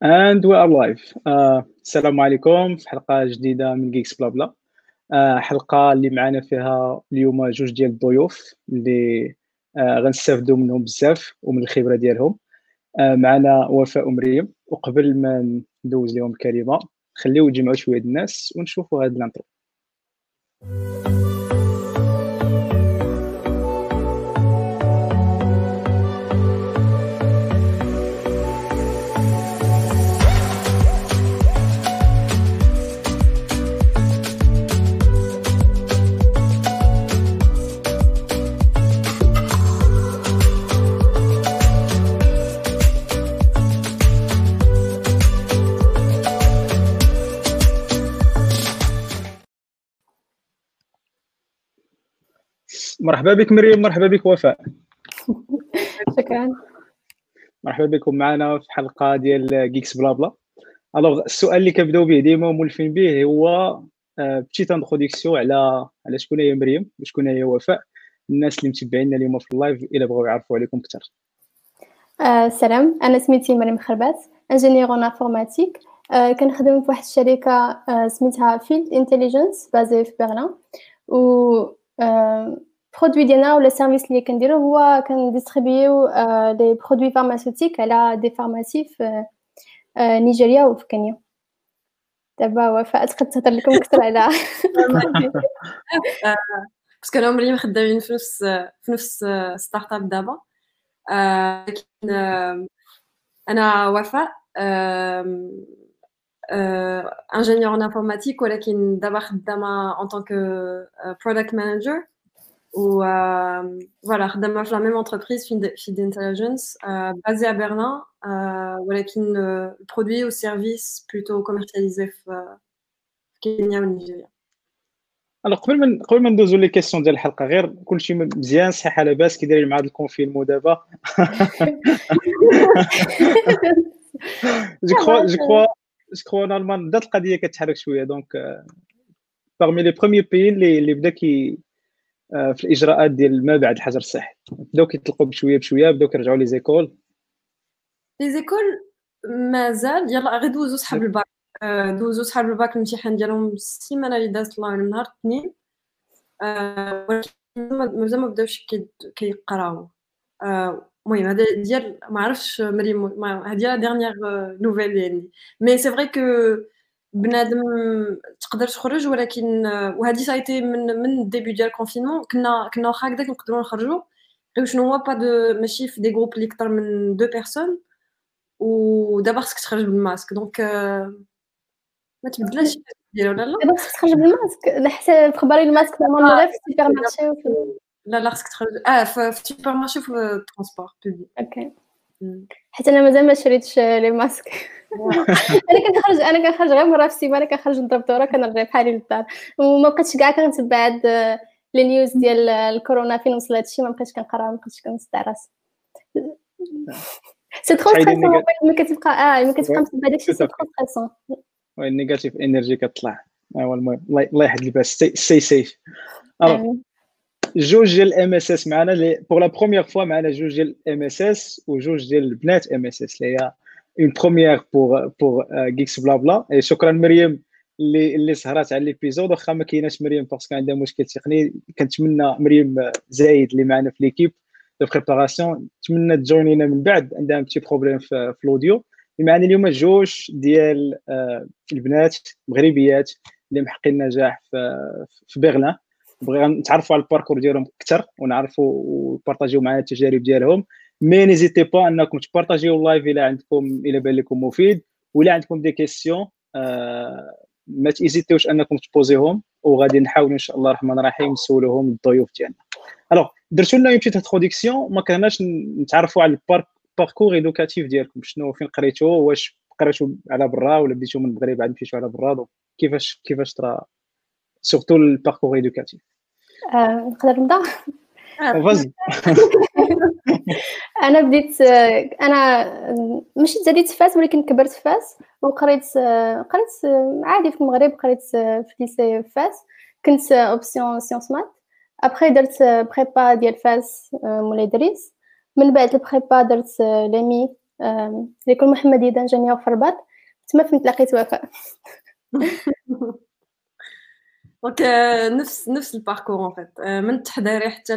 We are live. Uh, السلام عليكم في حلقة جديدة من جيكس بلا بلا. Uh, حلقة اللي معنا فيها اليوم جوج ديال الضيوف اللي uh, غنستافدوا منهم بزاف ومن الخبرة ديالهم. Uh, معنا وفاء ومريم وقبل ما ندوز لهم الكلمة خليو يجمعوا شوية الناس ونشوفوا هاد ال intro. مرحبا بك مريم مرحبا بك وفاء. شكرا. مرحبا بكم معنا في حلقة ديال جيكس بلا بلا alors السؤال اللي كنبداو به ديما ومولفين به هو petite introduction على على شكون هي مريم وشكون هي وفاء. الناس اللي متبعينا اليوم في ال live إلا بغاو يعرفوا عليكم أكثر. السلام أنا سميتي مريم خربات ingénieure en informatique كنخدم في واحد الشركة سميتها Field Intelligence basée في برلين و برودوي ديالنا ولا السيرفيس اللي كنديرو هو كنديستريبيو لي برودوي فارماسيوتيك على دي فارماسي في نيجيريا وفي كينيا دابا وفاء تقدر تهضر لكم اكثر على باسكو انا ومريم خدامين في نفس في نفس ستارت اب دابا لكن انا وفاء انجينيور ان انفورماتيك ولكن دابا خدامه ان طونك برودكت مانجر ou euh, voilà خدامه في la même entreprise Feed Intelligence euh, basée à Berlin euh, ولكن البرودوي والسيرفيس بلوتو كوميرسياليزي في كينيا ونيجيريا الو قبل ما قبل ما ندوزو لي كيسيون ديال الحلقه غير كلشي مزيان صحيحه لاباس كي دايرين مع هذا الكونفينمون دابا جو كخوا جو كخوا جو كخوا نورمال بدات القضيه كتحرك شويه دونك باغمي لي بروميي بيي اللي اللي بدا كي في الإجراءات ديال ما بعد الحجر الصحي. بداو كيطلقوا بشوية بشوية بداو كيرجعوا لي زيكول. les écoles مازال يلا غير دوزو صحاب الباك. دوزو صحاب الباك الامتحان ديالهم السيمانة اللي دازت الله نهار الاثنين ولكن مازال ما بداوش كيقراو. المهم هذا ديال ما عرفتش مريم هذه la dernière nouvelle ديالي mais c'est vrai que بنادم تقدر تخرج ولكن وهذه c'était من من ال début ديال ال confinement. كنا كنا واخا هكذاك نقدروا نخرجوا غير شنو هو pas de ماشي في des groupes اللي أكثر من deux personnes ودابا خصك تخرج بال masque. donc ما تبدلاش ديالو ولا لا؟ دابا خصك تخرج بالماسك. حتى في خباري الماسك زعما غير في ال supermarché لا لا خصك تخرج. آه في ال supermarché وفي ال transport public OK. حيت أنا مازال ما شريتش les masques. أنا كنخرج أنا كنخرج غير مرة في السيمانه كنخرج نضرب دورة كنرجع بحالي للدار. وما بقيتش كاع كنتبع هاد les news ديال الكورونا فين وصل هادشي ما بقيتش كنقرأ ما بقيتش كنصدع راسي c'est trop stressant ملي كتبقى آه ملي كتبقى متبع داكشي c'est trop stressant oui ال negative energy كتطلع ايوا المهم الله يحد الباس سي سيف جوج ديال ال MSS معنا pour la première fois معنا جوج ديال ال MSS وجوج ديال البنات MSS اللي هي une première pour pour جيكس بلا بلا شكرا مريم اللي اللي سهرات على l'épisode واخا ما كايناش مريم parce que عندها مشكل تقني كنتمنى مريم زايد اللي معنا في l'équipe de préparation نتمنى تجونينا من بعد عندها petit problème في, في ال audio معنا اليوم جوج ديال البنات مغربيات اللي محققين نجاح في, في برلين بغينا نتعرفوا على ال parcours ديالهم أكثر ونعرفوا وبارطاجيو معنا التجارب ديالهم mais n'hésitez pas انكم تبارطاجيو ال live إلى عندكم إلى بان لكم مفيد ولا عندكم des questions آه ما تيزيتيوش انكم تبوزيهم وغادي نحاولوا ان شاء الله الرحمن الرحيم نسولوهم الضيوف ديالنا alors درتوا لنا une petite introduction ما كرهناش نتعرفوا على ال parcours éducatif ديالكم. شنو فين قريتوا واش قريتوا على برا؟ ولا بديتوا من المغرب عاد مشيتوا على برا؟ كيفاش كيفاش ترى surtout ال parcours éducatif نقدر نبدا vas-y أنا بديت أنا مشيت زاديت فاس ولكن كبرت في فاس وقريت قريت عادي في المغرب قريت في lycée فاس. كنت option sciences maths. أبخي درت prépa ديال فاس مولاي دريس من بعد ال prépa درت l'EMI l'école Mohammadia d'ingénieurs في الرباط تما فين تلاقيت وفاء. donc نفس نفس ال parcours en fait من التحضيري حتى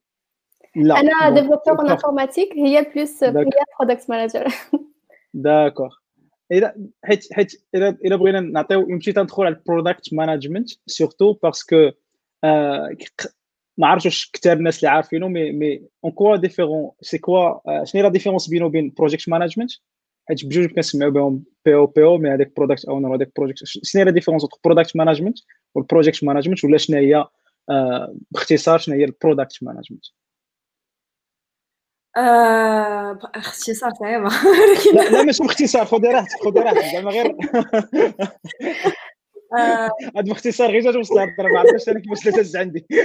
لا انا ديفلوبور انفورماتيك هي بلوس هي برودكت مانجر داكوغ اذا حيت حيت اذا اذا بغينا نعطيو يمشي تندخل على البرودكت مانجمنت سورتو باسكو ما عرفتش واش كثار الناس اللي عارفينه مي مي اون كوا ديفيرون سي كوا شنو هي لا ديفيرونس بينه وبين بروجيكت مانجمنت حيت بجوج كنسمعوا بهم بي او بي او مي هذاك برودكت اونر وهذاك بروجيكت شنو هي لا ديفيرونس بين برودكت مانجمنت والبروجيكت مانجمنت ولا شنو هي باختصار شنو هي البرودكت مانجمنت اختصار صعيبه لا لا ماشي باختصار خذي راحتك خذي راحتك زعما غير. هذا باختصار غير جات وصلت الهضره ما عرفتش أنا كيفاش تهز عندي.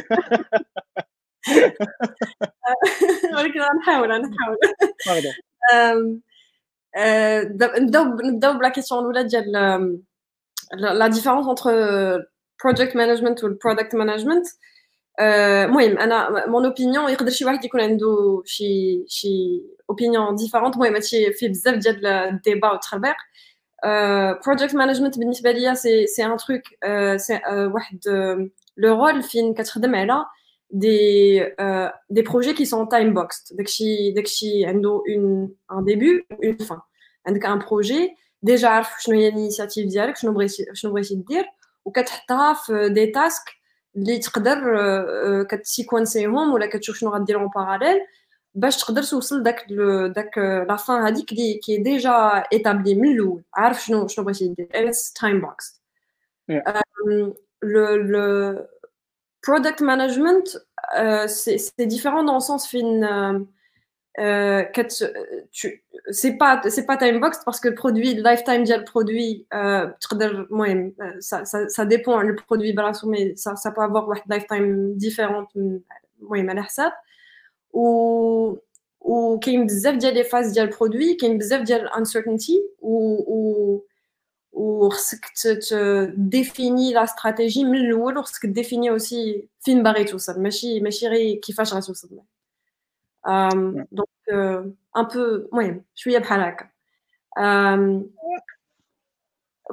ولكن غنحاول غنحاول نبداو نبداو بلا كيسيون الأولى ديال لا ديفيرونس انتر بروجيكت مانجمنت والبرودكت مانجمنت المهم انا مون اوبينيون يقدر شي واحد يكون عنده شي شي اوبينيون ديفيرونت المهم هادشي فيه بزاف ديال الديبا والتخربيق بروجيكت مانجمنت بالنسبه ليا سي سي ان تروك سي واحد لو رول فين كتخدم على دي دي بروجي كي سون تايم بوكس داكشي داكشي عنده اون ان ديبي اون فان عندك ان بروجي ديجا عارف شنو هي الانيشيتيف ديالك شنو بغيتي شنو بغيتي دير وكتحطها في دي تاسك اللي تقدر كتسيكونسيهم ولا كتشوف شنو غدير اون باراليل باش تقدر توصل داك داك لا فان هذيك اللي كي ديجا ايتابلي من الاول عارف شنو شنو بغيتي دير اتس تايم بوكس le le product management euh, c'est différent dans le sens fin euh, euh, c'est pas c'est pas time box parce que le produit le lifetime ديال produit euh, المهم ça, ça, ça dépend le produit براسو mais ça, ça peut avoir واحد lifetime différente المهم على حساب و وكاين بزاف ديال لي فاز ديال البرودوي كاين بزاف ديال uncertainty و و وخصك تديفيني لا استراتيجي من الاول وخصك تديفيني اوسي فين باغي توصل ماشي ماشي غير كيفاش غتوصل دونك ان بو المهم شويه بحال هكا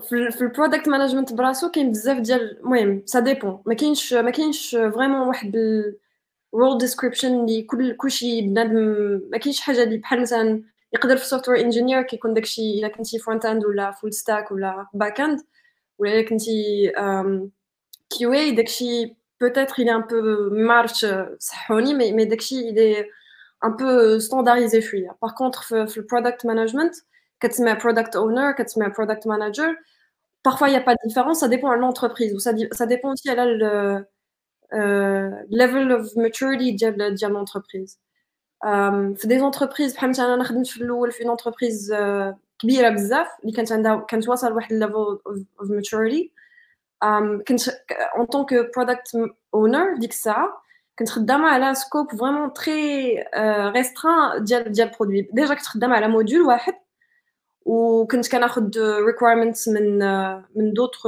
في البرودكت مانجمنت براسو كاين بزاف ديال المهم سا ديبون ما كاينش ما كاينش فريمون واحد رول ديسكريبشن اللي كل كلشي بنادم ما كاينش حاجه اللي بحال مثلا يقدر في سوفتوير انجينير كيكون داكشي الا كنتي فرونت اند ولا فول ستاك ولا باك اند ولا الا كنتي كيو اي داكشي بوتيتر il est un peu ما عرفتش صحوني مي مي داكشي il est un peu standardisé شويه باغ كونطخ في, في البرودكت مانجمنت كتسمى برودكت اونر كتسمى برودكت مانجر parfois il n'y a pas de différence ça dépend de l'entreprise ou ça, ça dépend aussi à le euh, level of maturity ديال ديال l'entreprise في دي زونتربريز بحال مثلا انا خدمت في الاول في اونتربريز كبيره بزاف اللي كانت عندها كانت واصل لواحد الليفل اوف ماتوريتي كنت اون طونك برودكت اونر ديك الساعه كنت خدامه على سكوب فريمون تري ريستران ديال ديال البرودوي ديجا كنت خدامه على موديول واحد وكنت كناخذ ريكويرمنتس من من دوطخ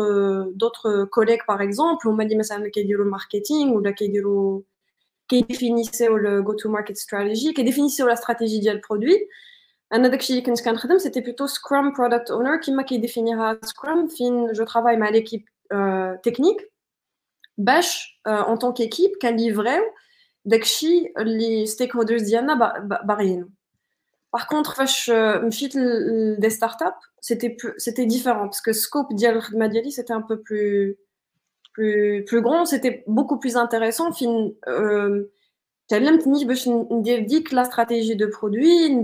دوطخ كوليك باغ اكزومبل هما اللي مثلا كيديروا الماركتينغ ولا كيديروا qui définissait le go-to-market strategy, qui définissait la stratégie du produit. Un autre qui c'était plutôt Scrum Product Owner, qui m'a qui définira Scrum. Fin, je travaille avec l'équipe bas euh, en tant qu'équipe qu'un livret d'ici les stakeholders d'Iana, en par contre face au fil des startups c'était différent parce que scope d'ialradialy c'était un peu plus grand c'était beaucoup plus intéressant fin euh, j'allais me tenir bas une la stratégie de produit une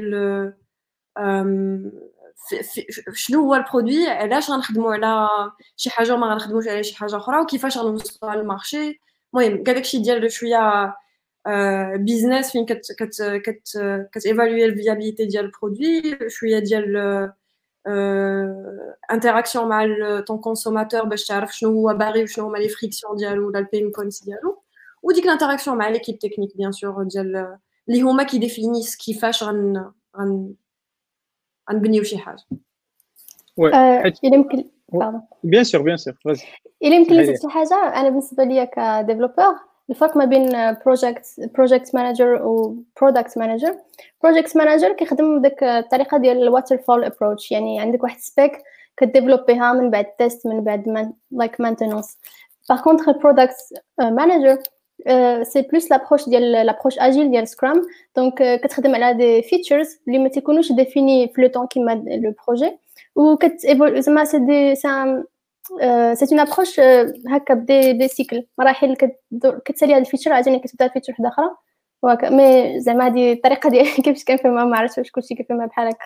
le. Euh, شنو هو ال produit؟ علاش غنخدمو على شي حاجة وما غنخدموش على شي حاجة أخرى؟ وكيفاش غنوصلوا على المارشي؟ المهم كاع داكشي ديال شوية business فين كت كت كت كت évaluer ال viabilité ديال ال produit شوية ديال interaction مع ton consommateur باش تعرف شنو هو باغي وشنو هما les frictions ديالو ولا ال pain points ديالو. وديك ال interaction مع l'équipe technique bien sûr ديال اللي هما كي définissent كيفاش غن غنبنيو شي حاجة. إلى يمكن bien sûr bien sûr إلى يمكن لي شي حاجة. أنا بالنسبة ليا comme développeur الفرق ما بين project project manager و product manager project manager كيخدم بديك الطريقة ديال ال waterfall approach يعني عندك واحد spec كت développer ها من بعد test من بعد like maintenance par contre ال product مانجر سي بلوس لابروش ديال لابروش اجيل ديال سكرام دونك كتخدم على دي فيتشرز اللي ما تيكونوش ديفيني في لو طون كيما لو بروجي و كت زعما سي دي سي سي اون ابروش هكا بدي دي سيكل مراحل كتسالي هاد الفيتشر عاوتاني كتبدا فيتشر وحده اخرى وهكا مي زعما هادي الطريقه ديالي كيفاش كنفهمها ما عرفتش واش كلشي كيفهمها بحال هكا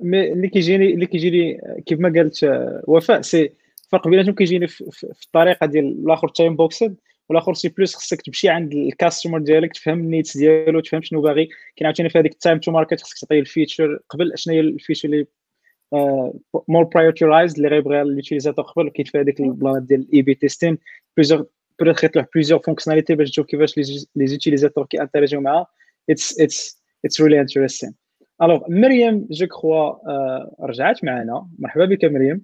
مي اللي كيجيني اللي كيجيني كيف ما قالت وفاء سي الفرق بيناتهم كيجيني في, الطريقة ديال الآخر time boxed والآخر c'est plus خصك تمشي عند ال customer ديالك تفهم ال needs ديالو تفهم شنو باغي. كاين عاوتاني في هذيك ال time to market خصك تعطيه ال features قبل شنو هي ال features اللي more prioritized اللي غيبغيها ال utilisateur قبل. كاين في هذيك ال plan ديال ال A/B testing plusieurs petites يطلع plusieurs fonctionnalités باش تشوف كيفاش les utilisateurs كي interagir معاها it's it's it's really interesting alors مريم je crois رجعت معنا. مرحبا بك مريم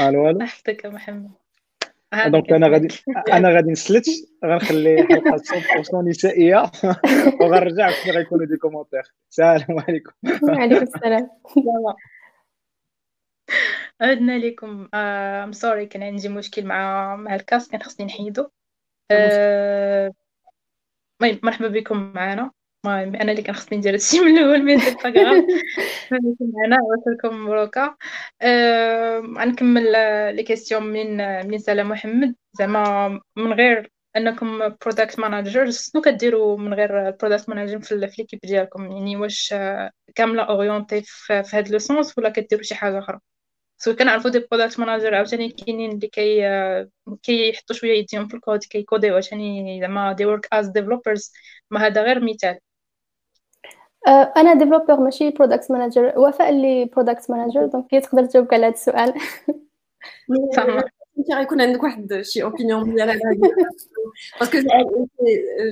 ألو ألو. يحفظك محمد. donc أنا غادي أنا غادي نسلت غنخلي حلقة 100% نسائية وغنرجع فين غيكونوا des commentaires السلام عليكم. وعليكم السلام. عدنا لكم I'm sorry كان عندي مشكل مع مع ال casque كان خصني نحيدو. المهم مرحبا بكم معنا. المهم أنا اللي كان خصني ندير هادشي من الأول مي سي با غراف معنا وصلكم مبروكه غنكمل لي كيسيون من من سلام محمد. زعما من غير أنكم برودكت ماناجرز شنو كديروا من غير البرودكت ماناجر في ليكيب ديالكم. يعني واش كاملة اورينتي في هذا لو سونس ولا كديروا شي حاجة أخرى؟ سو كنعرفوا دي برودكت ماناجر عاوتاني كاينين اللي كي كيحطوا شوية يديهم في الكود كيكوديو عاوتاني. زعما دي ورك از ديفلوبرز ما هذا غير مثال. انا ديفلوبر ماشي برودكت مانجر وفاء اللي برودكت مانجر دونك هي تقدر تجاوبك على هذا السؤال انت غيكون عندك واحد شي اوبينيون ديال هذا باسكو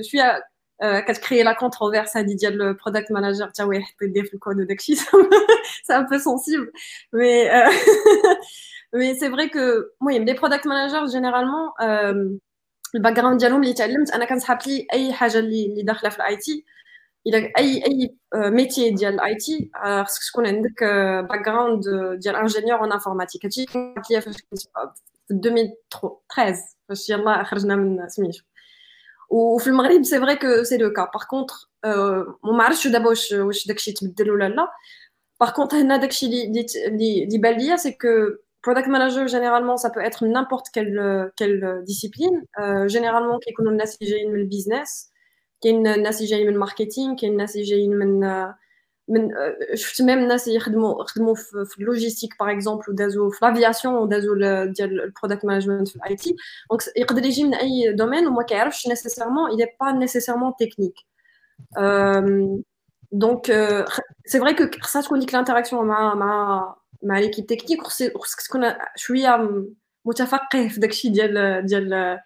شويه كتكري لا كونتروفيرس هادي ديال البرودكت مانجر حتى هو يحط يديه في الكود وداكشي سي ان بو سونسيبل مي مي سي فري كو المهم لي برودكت مانجر جينيرالمون الباك جراوند ديالهم اللي تعلمت انا كنسحب لي اي حاجه اللي داخله في الاي تي الى اي اي ميتي ديال الاي تي خصك تكون عندك باك جراوند ديال انجينيور اون انفورماتيك هادشي قلت ليا فاش كنت في 2013 فاش يلاه خرجنا من سميتو وفي المغرب سي فري كو سي لو كا باغ كونطخ ما عرفتش دابا واش واش داكشي تبدل ولا لا باغ كونطخ هنا داكشي اللي اللي اللي بان ليا سي كو product manager généralement ça peut être n'importe quelle quelle discipline euh, généralement كيكونوا الناس اللي جايين من البيزنس كاين الناس اللي جايين من الماركتينغ كاين الناس اللي جايين من من شفت ميم الناس اللي يخدموا خدموا في اللوجيستيك باغ اكزومبل ودازوا في لافياسيون ودازوا ديال البرودكت مانجمنت في الاي تي دونك يقدر يجي من اي دومين وما كيعرفش نيسيسيرمون il est pas nécessairement technique دونك سي فري كو خصها تكون ديك الانتراكسيون مع مع مع ليكيب تكنيك خصك تكون شويه متفقه في داكشي ديال ديال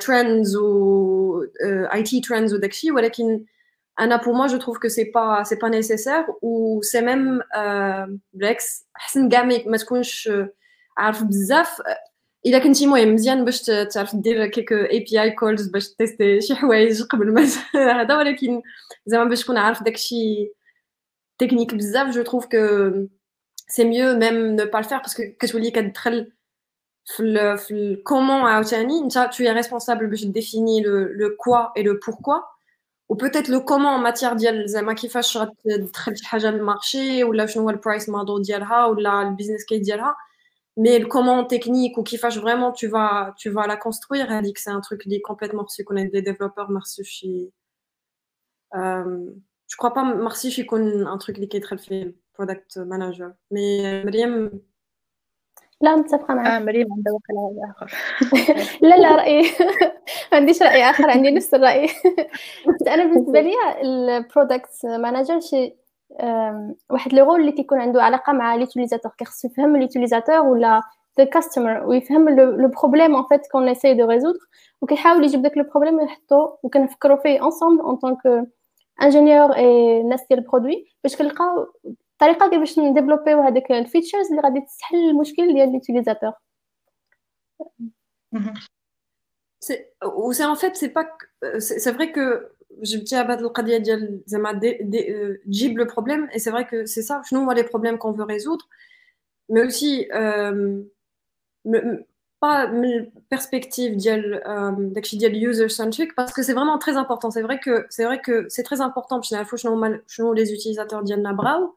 ترندز و اي تي ترندز وداكشي ولكن انا بور موا جو تروف كو سي با سي با نيسيسير و سي ميم بالعكس احسن كاع ما تكونش عارف بزاف الا كنتي مهم مزيان باش تعرف دير كيك اي بي اي كولز باش تيستي شي حوايج قبل ما هذا ولكن زعما باش تكون عارف داكشي تكنيك بزاف جو تروف كو سي ميو ميم نو با الفير باسكو كتولي كتدخل في ال في الكومون عاوتاني انت tu es responsable باش ديفيني لو لو كوا اي لو بوركوا و بوتيت لو كومون ماتيير ديال زعما كيفاش غتدخل شي حاجه للمارشي ولا شنو هو البرايس موديل ديالها ولا البيزنس كيس ديالها مي الكومون تكنيك وكيفاش فريمون tu vas tu vas la construire هذيك سي ان تروك اللي كومبليتمون خصو يكون عند لي ديفلوبور ما خصوش شي جو كخوا با ما خصوش يكون ان تروك اللي كيدخل فيه البرودكت مانجر مي مريم لا متفقة معك آه مريم عندها وقع رأي آخر. لا لا رايي ما عنديش رأي آخر عندي نفس الرأي. أنا بالنسبة لي ال product manager شي واحد le rôle اللي كيكون عنده علاقة مع l'utilisateur كيخصو يفهم l'utilisateur ولا the customer ويفهم le problème en fait qu'on essaie de résoudre وكيحاول يجيب داك le problème ويحطو وكنفكروا فيه ensemble en tant qu'ingénieurs اي ناس ديال ال produit باش كنلقاو طريقه كيفاش نديفلوبيو هذيك الفيتشرز اللي غادي تحل المشكل ديال ليوتيليزاتور و سي ان فيت سي با سي فري كو جبتيها بهاد القضيه ديال زعما تجيب لو بروبليم اي سي فري كو سي سا شنو هما لي بروبليم كون فو ريزودر مي اوسي pas من perspective ديال داكشي ديال user centric parce que c'est vraiment très important c'est vrai que c'est vrai que c'est très important باش نعرفوا شنو شنو les utilisateurs ديالنا بغاو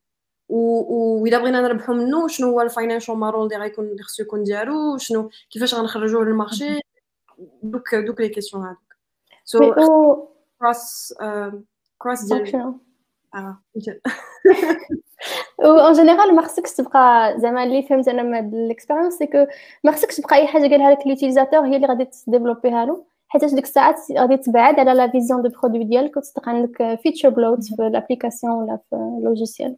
وإذا بغينا نربحو منه شنو هو ال financial model اللي غيكون اللي خصو يكون ديالو؟ شنو؟ كيفاش غنخرجوه للمارشي؟ دوك دوك les questions هذوك so grosso grosso ديال آه en général ما خصكش تبقى زعما اللي فهمت أنا من ال expérience c'est que ما خصكش تبقى اي حاجة قالها لك l'utilisateur هي اللي غادي ت développer ها له حيت ديك الساعات غادي تبعد على la vision de produit ديالك وتصدق عندك feature bloat في ال application ولا في ال logiciel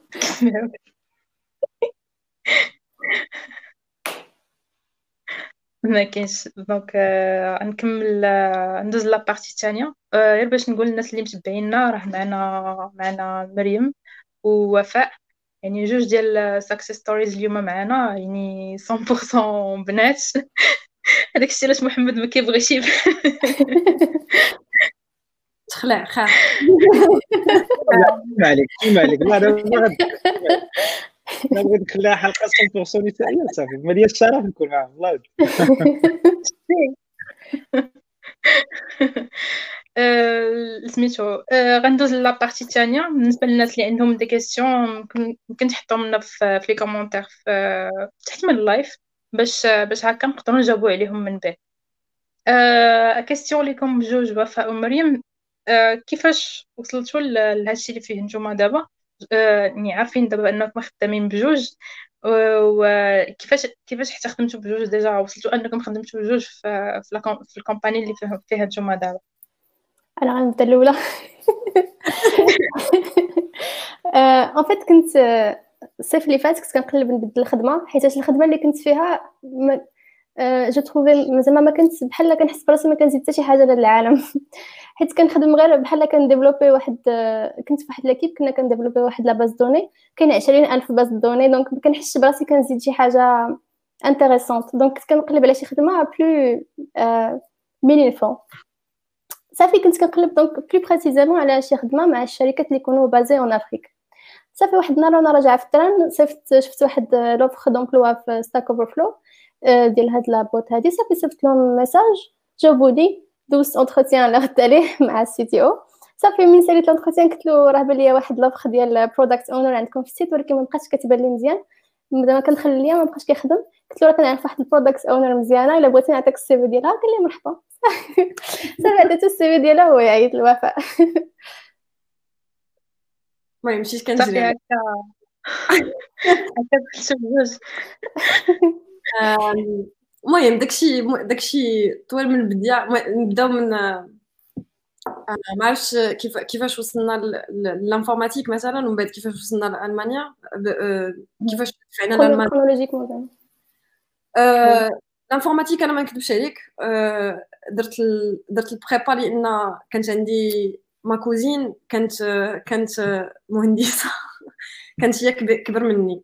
ما كاينش. donc غنكمل ندوز la partie الثانية. غير باش نقول للناس اللي متبعينا راه معنا معنا مريم ووفاء. يعني جوج ديال success stories اليوم معنا يعني 100% بنات. هذاك الشيء علاش محمد ما كيبغيش تخلع خاف ما عليك ما عليك. لا لا أنا بغيت نخليها حلقة 100% نسائيه صافي. ما ديال الشرف نكون معاهم. الله سميتو غندوز la partie الثانية بالنسبة للناس اللي عندهم des questions ممكن تحطهم لنا في les commentaires تحت من ال live باش باش هكا نقدروا نجاوبوا عليهم من بعد. question ليكم بجوج وفاء ومريم. كيفاش وصلتوا لهادشي اللي فيه نتوما دابا؟ يعني عارفين دابا انكم خدامين بجوج وكيفاش كيفاش حتى خدمتوا بجوج déjà وصلتوا انكم خدمتوا بجوج في في ال company اللي فيها نتوما دابا؟ أنا غنبدأ الأولى. en fait كنت الصيف اللي فات كنت كنقلب نبدل الخدمة حيت الخدمة اللي كنت فيها je trouvais زعما ما كنت بحال كنحس براسي ما كنزيد حتى شي حاجة للعالم حيت كنخدم غير بحال كن développer واحد كنت فواحد l'équipe كنا كن développer واحد la base de données. كاين 20000 bases de données donc ما كنحسش براسي كنزيد شي حاجة intéressante donc كنت كنقلب على شي خدمة plus meaningful صافي كنت كنقلب donc plus précisément على شي خدمة مع الشركات اللي يكونوا basées en Afrique صافي واحد النهار وأنا راجعة في ال train صيفط شفت واحد l'offre d'emploi في Stack Overflow ديال هاد la boîte هادي. صافي صيفط لهم message جاوبوني دوزت un entretien اللي غدت عليه مع ال CTO. صافي من ساليت l'entretien قلت له راه بان ليا واحد l'offre ديال product owner عندكم في ال site ولكن ما بقاش كتبان لي مزيان. زعما كندخل ليا ما بقاش كيخدم. قلت له راه كنعرف واحد ال product owner مزيانة إلا بغيتي نعطيك ال CV ديالها قال لي مرحبا. صافي عطيتو ال CV ديالها وهو يعيط الوفاء. المهم مشيت كنجري. هكا. هكا المهم داكشي داكشي طويل من البداية نبداو من ما عرفتش كيف كيفاش وصلنا لل informatique مثلا ومن بعد كيفاش وصلنا لألمانيا؟ كيفاش فعلا لألمانيا؟ ال informatique أنا ما نكذبش عليك. درت ال... درت ال prépa لأن كانت عندي ma cousine كانت كانت مهندسة. كانت هي كبر مني.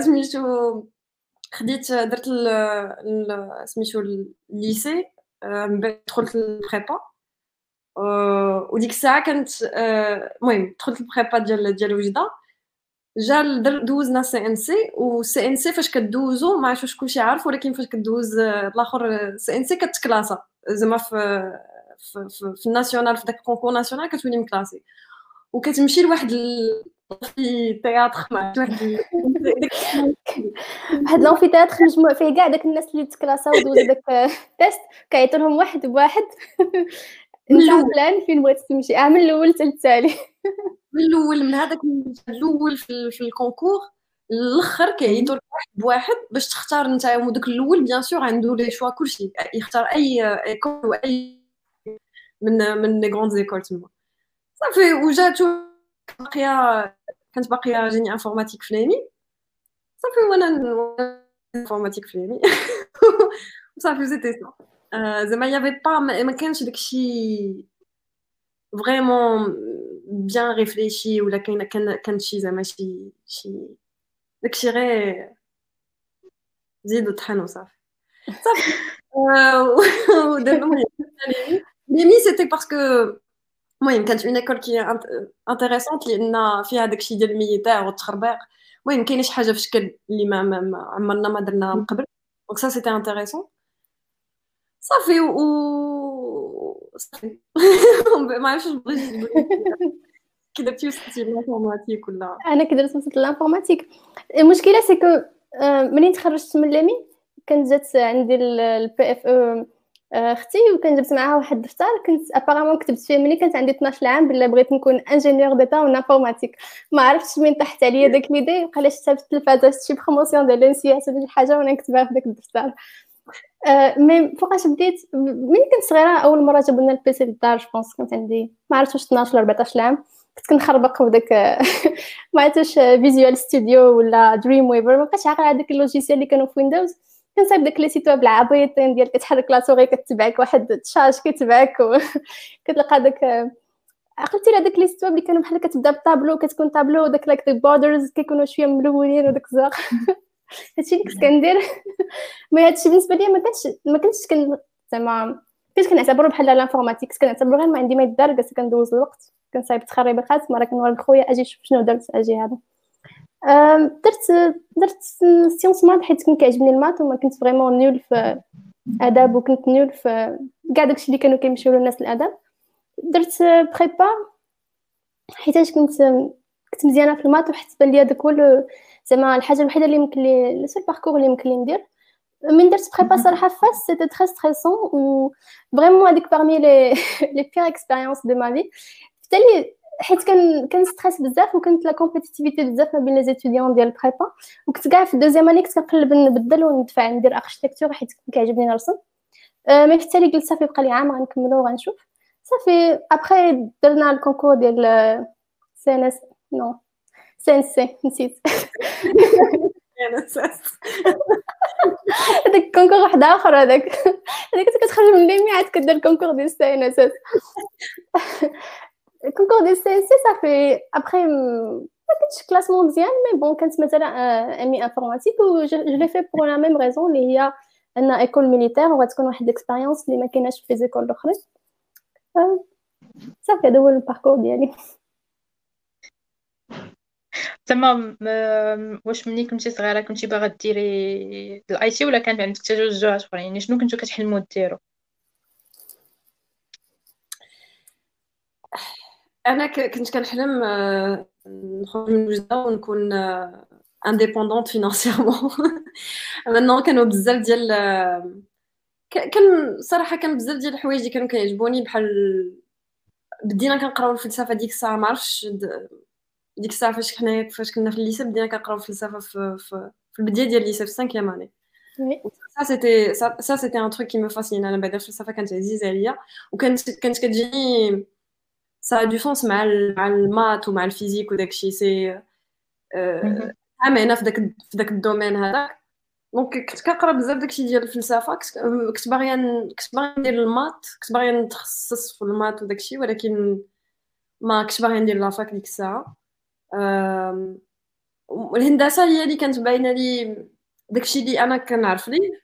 سميتو خديت درت سميتو ال lycée من بعد دخلت ال prépa وديك الساعة كانت المهم دخلت ال prépa ديال ديال وجده جا دوزنا CNC و CNC فاش كدوزو ما عرفتش شكون شي عارف ولكن فاش كدوز الآخر CNC كت classe. زعما في في, في, في ال national في داك ال concours national كتولي م classé. وكتمشي لواحد في théâtre مع واحد واحد l'amphithéâtre مجموع فيه كاع داك الناس اللي تكلاساو دوزو داك ال test كيعيطوا لهم واحد بواحد. انت بلان فين بغيتي تمشي؟ آه من الأول حتى التالي من الأول من هذاك الأول في, في ال concours الأخر كيعيطوا لك واحد بواحد باش تختار أنت وداك الأول. bien sûr عنده les choix كلشي. يختار أي école واي من من لي غروند زيكول تما. صافي وجاتو باقيه كانت باقيه جيني انفورماتيك في لامي صافي وانا انفورماتيك في لامي صافي زيتي سا زعما يافي با ما كانش داكشي فريمون بيان ريفليشي ولا كاين كان كان شي زعما شي شي داكشي غير زيد وطحن وصافي صافي ودابا لامي سيتي باسكو المهم كانت اون ايكول كي انتريسونت لأن فيها داكشي ديال الميليتير والتخربيق المهم كاين شي حاجة في شكل اللي ما, عمرنا ما درناها من قبل دونك سا سيتي انتريسون صافي و صافي ما عرفتش بغيت كي درتي وصلتي ولا أنا كي درت وصلت المشكلة c'est que منين تخرجت من l'EMI كانت جات عندي ال BFF أو أختي وكان جبت معاها واحد الدفتر كنت apparemment كتبت فيه ملي كانت عندي 12 عام بلا بغيت نكون ingénieur d'État en informatique ما عرفتش من طاحت عليا داك l'idée بقى شفتها في التلفازة شي promotion ديال l'ENSI حتى شي حاجة وأنا نكتبها في داك الدفتر أه mais فوقاش بديت ملي كنت صغيرة أول مرة جابوا لنا ال PC للدار je pense كنت عندي ما عرفتش واش 12 ولا 14 عام كنت كنخربق في داك ما عرفتش Visual Studio ولا Dreamweaver ما بقيتش عاقلة هذاك ال logiciel اللي كانوا في Windows كنصايب داك les sites web العبيطين ديال كتحرك la souris كتبعك واحد تشاش كيتبعك وكتلقى داك عقلتي على داك les sites web اللي كانوا بحال كتبدا بطابلو كتكون طابلو وداك les borders كيكونوا شوية ملونين وداك الزرق هادشي اللي كنت كندير. mais هادشي بالنسبة ليا ما كانش ما كنتش كن زعما كنت كنعتبرو بحال ال informatique كنعتبرو غير ما عندي ما يدار جالسه كندوز الوقت. كنصايب تخربيقات مرة كنوري خويا أجي شوف شنو درت أجي هذا. درت درت sciences maths حيت كان كيعجبني ال maths وما كنت vraiment nulle في آداب وكنت nulle في كاع داكشي اللي كانوا كيمشيو للناس الآداب. درت prépa حيتاش كنت كنت مزيانة في ال maths وحيت بان لي داك هو زعما الحاجة الوحيدة اللي يمكن لي le seul parcours اللي يمكن لي ندير. من درت prépa صراحة فاس c'était très stressant و vraiment هذيك parmi les les pires expériences de ma vie حتى حيت كان كان stress بزاف وكانت la compétitivité بزاف ما بين les étudiants ديال ال prépa وكنت كاع في ال deuxième année كنت كنقلب نبدل وندفع ندير architecture حيت كيعجبني نرسم. أه mais في التالي قلت صافي بقى لي عام غنكملو وغنشوف. صافي ابخي درنا ال concours ديال سي ان اس نو سي ان سي نسيت. هذاك الكونكور واحد آخر هذاك. هذاك كتخرج من ليمي عاد كدير الكونكور ديال سي ان اس الكونكور ديال سي سي صافي ابخي ما كنتش كلاسمون مزيان مي بون كانت مثلا امي انفورماتيك و جو لي في بور لا ميم ريزون اللي هي ان ايكول ميليتير وغتكون واحد الاكسبيريونس اللي ما كايناش في ليزيكول الاخرين صافي هذا هو الباركور ديالي تمام واش ملي كنتي صغيره كنتي باغا ديري الاي تي ولا كان عندك توجهات اخرين يعني شنو كنتو كتحلموا ديروا أنا كنت كنحلم آه، نخرج من وجده ونكون indépendante financièrement. Maintenant كانوا بزاف ديال كان صراحة كان بزاف ديال الحوايج اللي كانوا كيعجبوني بحال بدينا كنقراو الفلسفة ديك الساعة ما عرفتش ديك الساعة فاش حنايا فاش كنا في ال lycée بدينا كنقراو الفلسفة في, في, في البداية ديال ال lycée في 5 année c'était ça, ça c'était un truc qui me fascine أنا بعدا الفلسفه كانت عزيزه عليا وكانت كانت كتجيني ça a du sens مع مع ال maths ومع ال physique وداك الشيء سي عامنا في داك في داك ال domaine هذاك donc كنت كنقرا بزاف داكشي ديال الفلسفه كنت باغيه كنت باغيه ندير المات كنت باغيه نتخصص في المات وداكشي ولكن ما كنت باغيه ندير لافاك ديك الساعة الهندسه هي اللي كانت باينه لي داكشي اللي أنا كنعرف ليه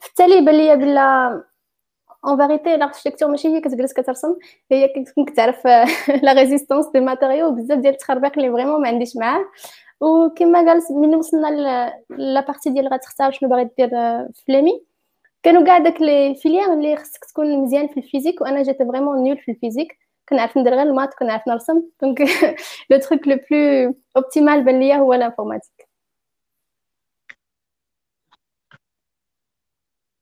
في التالي بان ليا بلا اون فيغيتي لاركتيكتور ماشي هي كتجلس كترسم هي كتكون كتعرف لا ريزيستونس دي ماتيريو بزاف ديال التخربيق اللي فريمون ما عنديش معاه وكما قال ملي وصلنا لا بارتي ديال غتختار شنو باغي دير في ليمي كانوا كاع داك لي فيليير اللي خصك تكون مزيان في الفيزيك وانا جيت فريمون نيول في الفيزيك كنعرف ندير غير المات كنعرف نرسم دونك لو تروك لو بلو اوبتيمال بان ليا هو لانفورماتيك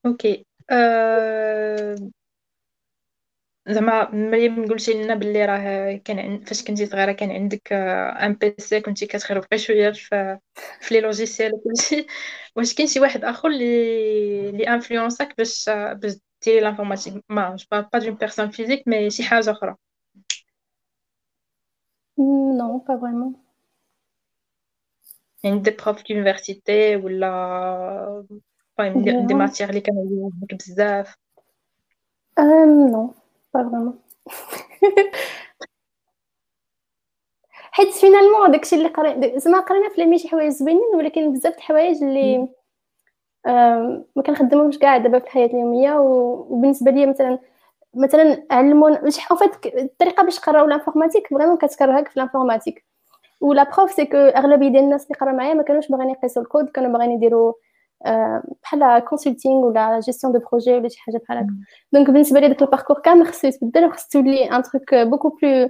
OK أه... زعما مريم قلتي لنا باللي راه كان فاش كنتي صغيرة كان عندك un PC كنتي كتخربقي شوية في في les logiciels وكلشي واش كاين شي واحد آخر اللي اللي انفلونساك باش باش ديري l'informatique mais je parle pas d'une personne physique mais شي حاجة أخرى. Non, pas vraiment. يعني des profs d'université ولا المهم des, des matières اللي كانوا بزاف non, pas vraiment. حيت finalement داكشي اللي قرينا زعما قرينا في ليمي، شي حوايج زوينين ولكن بزاف د الحوايج اللي ما كنخدمهمش كاع دابا في الحياة اليوميه وبالنسبه لي مثلا مثلا علمونا باش فات الطريقة باش قراو l'informatique vraiment كتكرهك في l'informatique ولا بروف سي كو اغلبيه ديال الناس اللي قراو معايا ما كانوش باغيين يقيسوا الكود كانوا باغيين يديروا بحال كونسلتينغ ولا جيستيون دو بروجي ولا شي حاجه بحال هكا دونك بالنسبه لي داك الباركور كامل خصو يتبدل وخص تولي ان تروك بوكو بلو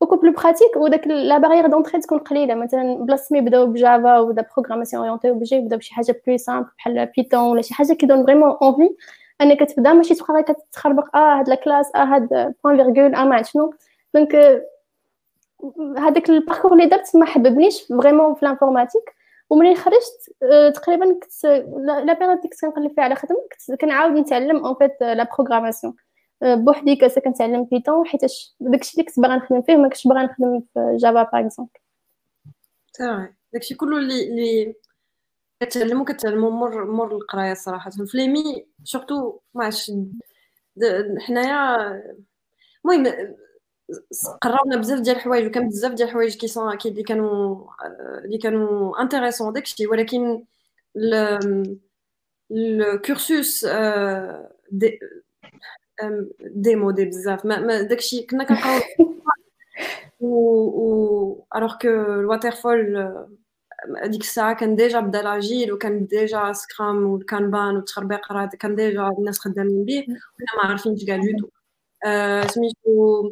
بوكو بلو براتيك وداك لا بارير دونتري تكون قليله مثلا بلاص ما يبداو بجافا ولا بروغراماسيون اورينتي اوبجي يبداو بشي حاجه بلو سامبل بحال بيتون ولا شي حاجه كيدون فريمون اونفي انك كتبدا ماشي تبقى غير كتخربق اه هاد لا كلاس اه هاد بوين فيرغول اه ما عرفت شنو دونك هذاك الباركور اللي درت ما حببنيش فريمون في لانفورماتيك وملي خرجت تقريبا كنت لا بيريود اللي كنت كنقلب فيها على خدمة كنت كنعاود نتعلم اون فيت لا بروغراماسيون بوحدي كنت كنتعلم بيتون حيتاش داكشي اللي كنت باغا نخدم فيه ما كنتش باغا نخدم في جافا باغ اكزومبل صافي داكشي كله اللي اللي كتعلمو كتعلمو مور مور القراية صراحة. في ليمي سورتو ما عرفتش حنايا المهم قراونا بزاف ديال الحوايج وكان بزاف ديال الحوايج كي سون اللي كانوا اللي كانوا انتريسون داكشي ولكن الكورسوس دي ديمودي بزاف. ما داكشي كنا كنقراو و الوغ كو الواترفول ديك الساعة كان ديجا بدا لاجيل وكان ديجا سكرام والكانبان والتخربيق راه كان ديجا الناس خدامين به وحنا ما عارفينش كاع دوتو سميتو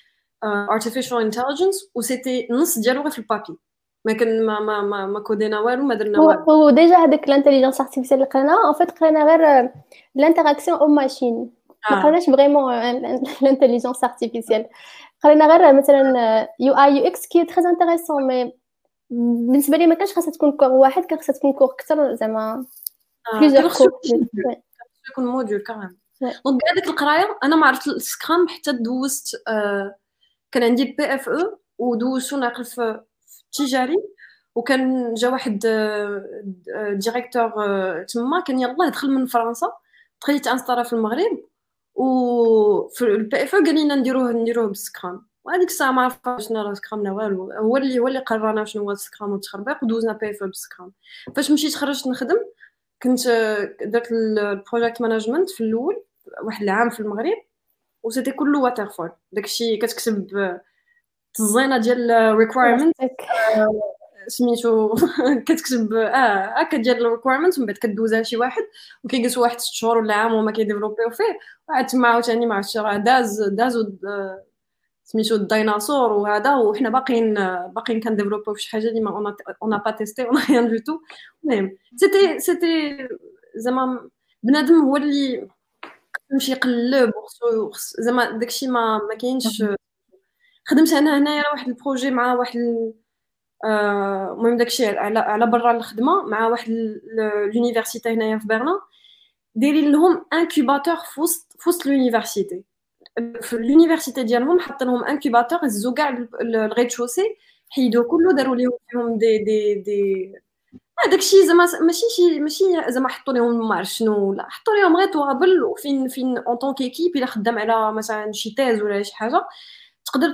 artificial intelligence وسيتي نص ديالو غير في البابي ما كان ما ما ما, ما كودينا والو ما درنا والو هو ديجا هذاك الانتيليجنس ارتيفيسيال اللي قرينا ان فيت قرينا غير الانتراكسيون أو ماشين ما قريناش فريمون الانتيليجنس ارتيفيسيال قرينا غير مثلا يو اي يو إكس كي تري انتريسون مي بالنسبة لي ما كانش خاصها تكون كور واحد كان خاصها تكون كور أكثر زعما. بليزيور كور يكون موديول كمان Donc هذيك القراية أنا ما عرفت ال Scrum حتى دوزت آه كان عندي ال PFE ودوزتو ناقل في التجاري وكان جا واحد directeur تما كان يلاه دخل من فرنسا دخل يت installa في المغرب وفي ال PFE قال لنا نديروه نديروه بال Scrum. وهذيك الساعة ما عرفت شنو راه Scrum لا والو هو اللي هو اللي قررنا شنو هو ال Scrum والتخربيق ودوزنا PFE بال Scrum. فاش مشيت خرجت نخدم كنت درت البروجيكت مانجمنت في الأول واحد العام في المغرب. وسيتي كله واتر فول داكشي كتكتب الزينه ديال ريكوايرمنت سميتو كتكتب آه هكا ديال الريكوايرمنت ومن بعد كدوزها لشي واحد وكيجلس واحد ست شهور ولا عام وما كيديفلوبيو فيه وعاد تما عاوتاني ما عرفتش راه داز دازو سميتو الديناصور وهذا وحنا باقيين باقيين كن développيو في شي حاجة اللي ما on n'a pas testé, on rien du tout المهم c'était c'était زعما بنادم هو اللي يمشي يقلب زعما داكشي ما ما كاينش خدمت أنا هنايا واحد ال projet مع واحد المهم داكشي على على برا الخدمة مع واحد l'université هنايا في برلين دايرين لهم incubateur في وسط في وسط l'université في لونيفرسيتي ديالهم حاطين لهم انكوباتور هزو كاع الغيد شوسي حيدو كله داروا ليهم فيهم دي دي دي هذاك الشيء زعما ماشي شي ماشي زعما حطوا لهم ما عرف شنو لا حطوا لهم غير توابل وفين فين اون طون كيكيب إلا خدام على مثلا شي تيز ولا شي حاجة تقدر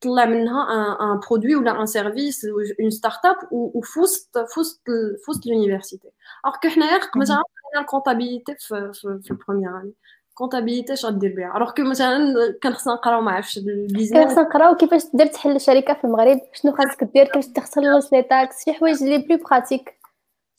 تطلع منها ان برودوي ولا ان سيرفيس اون ستارت اب وفي وسط في وسط في وسط لونيفرسيتي الوغ حنايا مثلا قرينا الكونتابيليتي في في, في البروميير اني comptabilité اش غدير بها؟ alors que مثلا كان خصنا نقراو ما عرفتش ال business كان خصنا نقراو كيفاش تقدر تحل شركه في المغرب شنو خاصك دير كيفاش تخلص les taxes شي حوايج les plus pratiques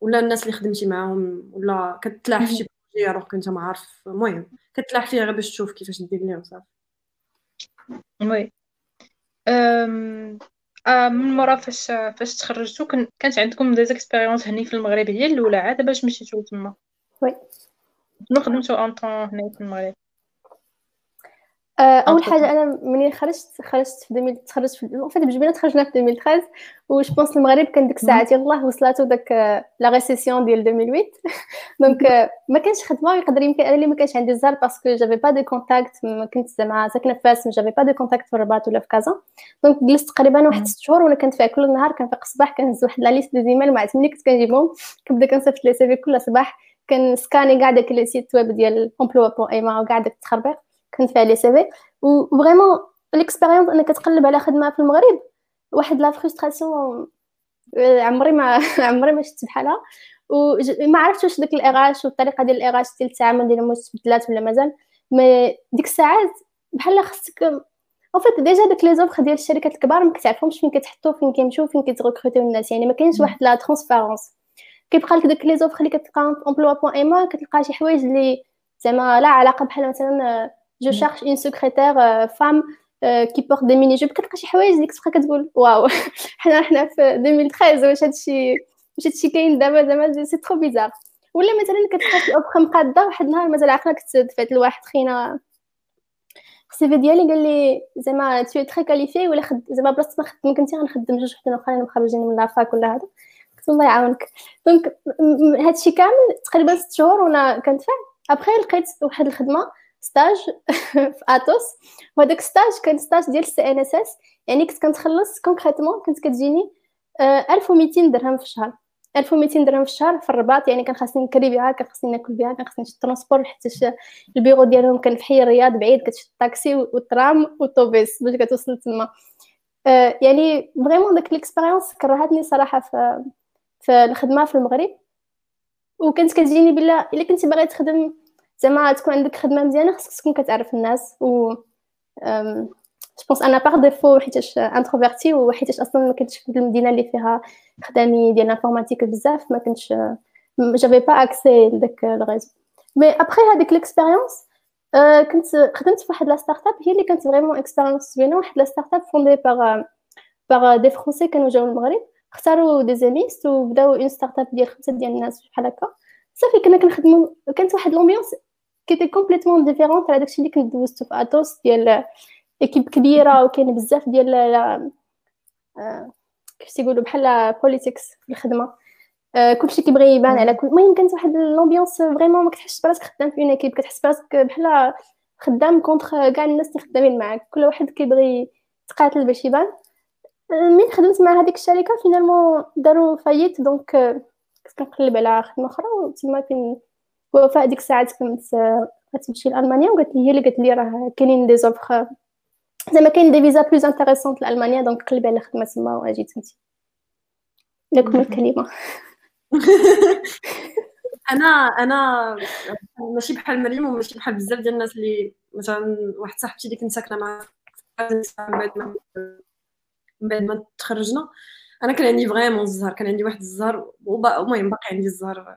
ولا الناس اللي خدمتي معاهم ولا كتلاح في شي بروجي الوغ كنت ما عارف. المهم كتلاح فيه غير باش تشوف كيفاش دير ليه وصافي وي. من مورا فاش فاش تخرجتو كانت عندكم دي زيكسبيريونس هني في المغرب هي الأولى عاد باش مشيتو تما؟ وي. شنو خدمتو اون طون هنا في المغرب؟ أول حاجة أنا منين خرجت؟ خرجت في 2000 تخرجت في فات بجبينه تخرجنا في 2013 وش بونس المغرب كان ديك الساعات يلاه وصلاتو داك لا ريسيسيون ديال 2008 دونك ما كانش خدمة يقدر يمكن أنا اللي ما كانش عندي الزهر باسكو جافي با دو كونتاكت ما كنت زعما ساكنة في فاس ما جافي با دو كونتاكت في الرباط ولا في كازا. دونك جلست تقريبا واحد ست شهور وأنا كنت فيها كل نهار كنفيق الصباح كنهز واحد لا ليست دو زيميل مع ملي كنت كنجيبهم. كنبدا كنصيفط لي سيفي كل صباح كنسكاني كاع داك لي سيت ويب ديال امبلوا بون ايما وكاع داك التخربيق كنت فيها لي سيفي وفريمون ليكسبيريونس انك تقلب على خدمة في المغرب. واحد لا فرستراسيون عمري ما عمري ما شفت بحالها. وما عرفتش واش داك الاغاش والطريقة ديال الاغاش ديال التعامل ديال المستبدلات ولا مازال. مي ديك الساعات بحال خصك اون فيت ديجا داك لي زوفر ديال الشركات الكبار ما كتعرفهمش فين كتحطو فين كيمشيو فين كيتغوكروتيو الناس. يعني ما كاينش واحد لا ترونسبارونس كيبقى لك داك لي زوفر اللي كتلقاهم في امبلوا بوان ايما كتلقى شي حوايج اللي زعما لا علاقة بحال مثلا جو شارش اون سكرتير فام كي بورت دي ميني جوب كتلقى شي حوايج ديك تبقى كتقول واو حنا حنا في 2013 واش هادشي واش هادشي كاين دابا زعما سي ترو بيزار ولا مثلا كتلقى شي اوفر مقاده واحد النهار مازال عقلك دفعت لواحد خينا السي في ديالي قال لي زعما تو تري كاليفي ولا خد زعما بلاصه ما خدم كنتي غنخدم جوج وحدين اخرين مخرجين من لافاك ولا هذا قلت الله يعاونك دونك هادشي كامل تقريبا ست شهور وأنا كنت فيه ابخي لقيت واحد الخدمه stage في Atos وهذاك stage كان stage ديال ال CNSS يعني كنت كنتخلص concrètement كنت كتجيني 1200 درهم في الشهر. 1200 درهم في الشهر في الرباط يعني كان خاصني نكري بها كان خاصني ناكل بها كان خاصني نشد transport حتى البيرو ديالهم كان في حي الرياض بعيد كتشد الطاكسي والترام والطوبيس باش كتوصل تما. آه يعني vraiment داك l'expérience كرهتني صراحة في في الخدمة في المغرب. وكانت كتجيني بلا إلا كنتي باغي تخدم زعما تكون عندك خدمة مزيانة خصك تكون كتعرف الناس و je pense أنا par défaut حيتاش introverti وحيتاش أصلا ما كنتش في المدينة اللي فيها خدامي ديال l'informatique بزاف ما كنتش j'avais pas accès لداك ال réseau mais après هذيك l'expérience كنت خدمت في واحد لا ستارت اب هي اللي كانت فريمون اكسبيريونس زوينة واحد لا ستارت اب فوندي باغ باغ دي فرونسي كانوا جاو المغرب اختاروا دي زيميست وبداو اون ستارت اب ديال خمسة ديال الناس بحال هكا. صافي كنا كنخدموا كانت واحد لومبيونس كيتي كومبليتومون ديفيرونت على داكشي اللي كنت دوزتو في اتوس ديال ايكيب كبيره وكاين بزاف ديال كيف تيقولوا بحال بوليتيكس في الخدمه كلشي كيبغي يبان على كل المهم كانت واحد لومبيونس فريمون ما كتحسش براسك خدام في اون ايكيب كتحس براسك بحال خدام contre كاع الناس اللي خدامين معاك كل واحد كيبغي يتقاتل باش يبان من خدمت مع هذيك الشركة finalement داروا faillite donc كنت كنقلب على خدمه أخرى وتما فين وفاء ديك الساعات كنت غتمشي لألمانيا وقالت لي هي اللي قالت لي راه كاينين des offres زعما كاين des visas plus intéressantes لألمانيا donc قلبي على خدمه تما واجي تمتي لكم الكلمة. أنا أنا ماشي بحال مريم وماشي بحال بزاف ديال الناس اللي مثلا واحد صاحبتي اللي كنت ساكنة معاها بعد ما بعد ما تخرجنا أنا كان عندي فريمون الزهر كان عندي واحد الزهر المهم باقي عندي الزهر.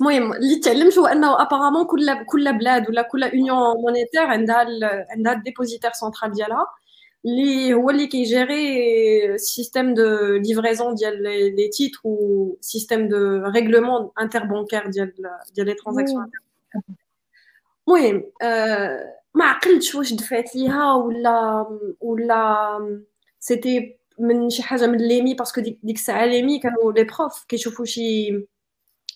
المهم المهم اللي تعلمت هو انه ابارامون كل كل بلاد ولا كل اونيون مونيتير عندها عندها الديبوزيتير سونترال ديالها اللي هو اللي كيجيري سيستيم دو ليفريزون ديال لي تيتر و سيستيم دو ريغلومون انتربانكير ديال ديال لي ترانزاكسيون المهم ما عقلتش واش دفعت ليها ولا ولا سيتي من شي حاجه من ليمي باسكو ديك الساعه ليمي كانوا لي بروف كيشوفوا شي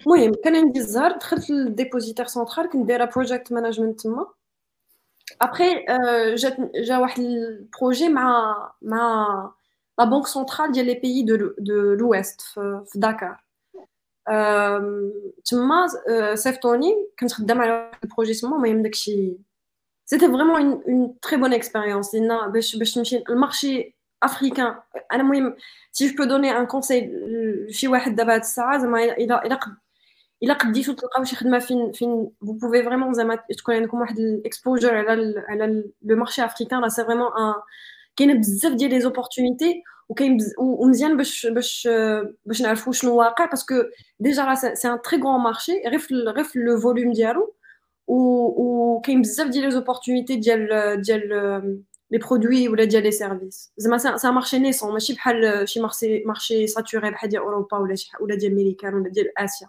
المهم كان عندي الزهر دخلت للديبوزيتير سونترال كنت دايره بروجيكت مانجمنت تما ابري جات جا واحد البروجي مع مع لا بنك سنترال ديال لي بيي دو دو لويست في داكار تما صيفطوني كنت خدام على واحد البروجي تما المهم داكشي سيتي فريمون اون تري بون اكسبيريونس لان باش باش تمشي المارشي افريكان انا المهم سي جو بو دوني ان كونساي لشي واحد دابا هاد الساعه زعما الا الا الا قديتو تلقاو شي خدمه فين فين فو بوفي فريمون زعما تكون عندكم واحد الاكسبوجر على على لو مارشي افريكان راه سي فريمون ان كاين بزاف ديال لي زوبورتونيتي وكاين ومزيان باش باش باش نعرفوا شنو واقع باسكو ديجا راه سي ان تري غون مارشي غير في غير في لو فوليوم ديالو وكاين بزاف ديال لي زوبورتونيتي ديال ديال لي برودوي ولا ديال لي سيرفيس زعما سي مارشي نيسون ماشي بحال شي مارشي مارشي ساتوري بحال ديال اوروبا ولا شي ولا ديال امريكان ولا ديال اسيا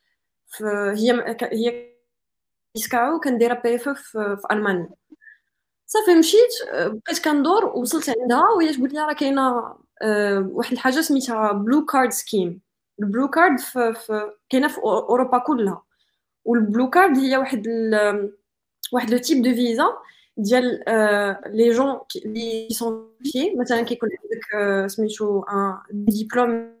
هي هي كان كندير PF في, في ألمانيا. صافي مشيت بقيت كندور وصلت عندها وهي تقول لي راه كاينة واحد الحاجة سميتها Blue Card scheme ال Blue Card في, في كاينة في أوروبا كلها. وال Blue Card هي واحد ال... واحد le type de visa ديال les gens اللي sont مثلا كيكون عندك سميتو ان ديبلوم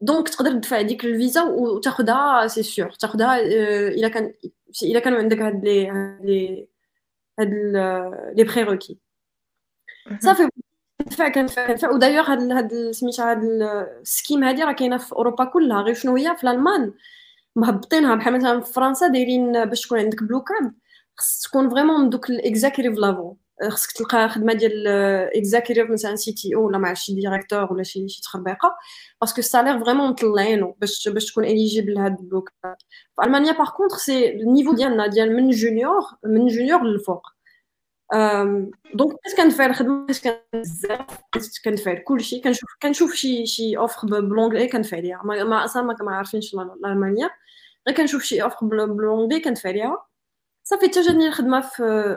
donc تقدر تدفع ديك الفيزا وتاخذها سي سيغ تاخذها إلا كان إلا كانوا عندك هاد les les هاد les prérequis صافي. كنفع كنفع كنفع. ودايوغ هاد هاد سميتها هاد ال scheme هادي راه كاينة في أوروبا كلها. غير شنو هي؟ في الألمان. مهبطينها. بحال مثلا في فرنسا دايرين باش تكون عندك Blue Card خص تكون vraiment من دوك ال exécutifs là-bas خصك تلقى خدمة ديال exécutif مثلا CTO ولا مع شي directeur ولا شي شي تخربيقة parce que ال salaire vraiment مطلعينو باش باش تكون éligible لهاد ال Blue Card في ألمانيا par contre c'est ال niveau ديالنا ديال من junior من junior للفوق. donc بس كندفع الخدمه بس بزاف؟ كندفع كلشي كنشوف كنشوف شي شي offre بلونغلي كندفع ليها. ما أصلا ما عارفينش الألمانية. غير كنشوف شي offre بلونغلي كندفع ليها. صافي حتى جاتني الخدمة في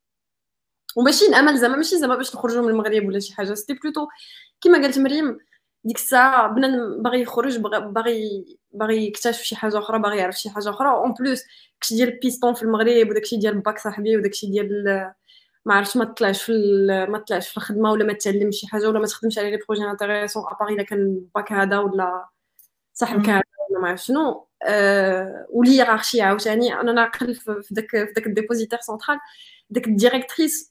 وماشي الامل زعما ماشي زعما باش نخرجوا من المغرب ولا شي حاجة. c'était plutôt كيما قالت مريم ديك الساعة بنادم باغي يخرج باغي باغي يكتشف شي حاجة أخرى باغي يعرف شي حاجة أخرى. en plus داكشي ديال البيستون في المغرب وداكشي ديال باك صاحبي وداكشي ديال ما عرفتش ما طلعش في ما طلعش في الخدمة ولا ما تعلمش شي حاجة ولا ما تخدمش على les projets intéressants à part إلا كان باك هذا ولا صاحبك هذا ولا ما عرفت شنو. أه وليغارشي عاوتاني. أنا ناقل في داك في داك ال dépositaire central داك الديريكتريس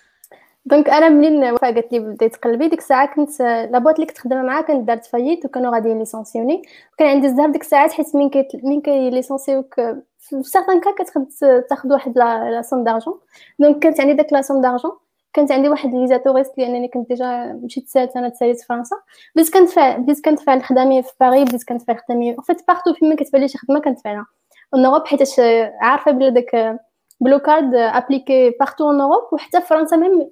donc أنا منين وفاء قالت لي بديت تقلبي ديك الساعة كنت la boîte اللي كنت خدامة معاها كانت دارت faillite وكانوا غاديين licencier وكان عندي الزهر ديك الساعات حيت من كي من كي licencier في certain كا كتاخد تاخد واحد la somme d'argent. donc كانت عندي داك la somme d'argent. كانت عندي واحد الفيزا touriste لأنني كنت déjà مشيت سالت أنا تساليت فرنسا. بديت كندفع بديت كندفع لخدامي في باريس بديت كندفع لخدامي vite partout فيما كتبان لي شي خدمة كندفع لها en Europe حيتاش عارفة بلي داك Blue Card appliquée partout en Europe وحتى فرنسا ميم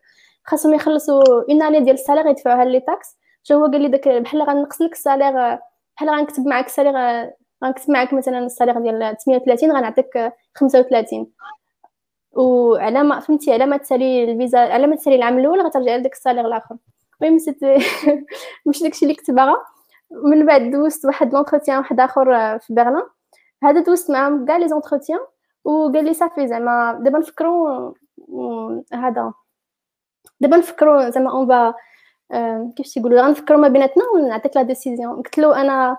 خاصهم يخلصوا une année ديال ال salaire يدفعوها les taxes. جو هو قال لي داك بحال غنقص لك ال salaire بحال غنكتب معاك ال salaire غنكتب معاك مثلا ال salaire ديال 38 غنعطيك 35 وعلى ما فهمتي على ما تسالي الفيزا على ما تسالي العام الأول غترجع لك ال salaire الآخر. المهم c'était مش داكشي اللي كنت باغا. من بعد دوزت واحد l'entretien واحد آخر في برلين. هذا دوزت معاهم كاع les entretiens وقال لي صافي زعما دابا نفكروا هذا. دابا نفكروا زعما en bas كيفاش تيقولوا غنفكروا ما بيناتنا ونعطيك la décision. قلت له أنا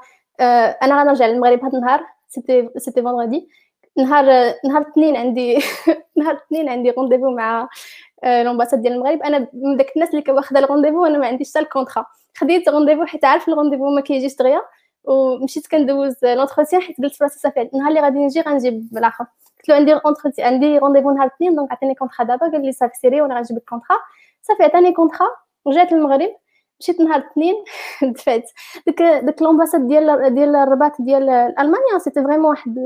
أنا غنرجع للمغرب هذا النهار c'était c'était vendredi نهار نهار الاثنين عندي نهار الاثنين عندي rendez-vous مع l'ambassade ديال المغرب. أنا من داك الناس اللي واخده ال rendez-vous وأنا ما عنديش حتى ال contrat خديت rendez-vous حيت عارف ال rendez-vous ما كيجيش دغيا ومشيت كندوز l'entretien حيت قلت فراسي صافي النهار اللي غادي نجي غنجيب بالآخر. قلت له عندي entretien عندي rendez-vous نهار الاثنين donc عطيني contrat دابا قال لي صافي سيري وأنا غنجيب ال contrat صافي عطاني contrat رجعت للمغرب. مشيت نهار الاثنين دفعت. ديك ديك l'ambassade ديال ديال الرباط ديال ألمانيا c'était vraiment واحد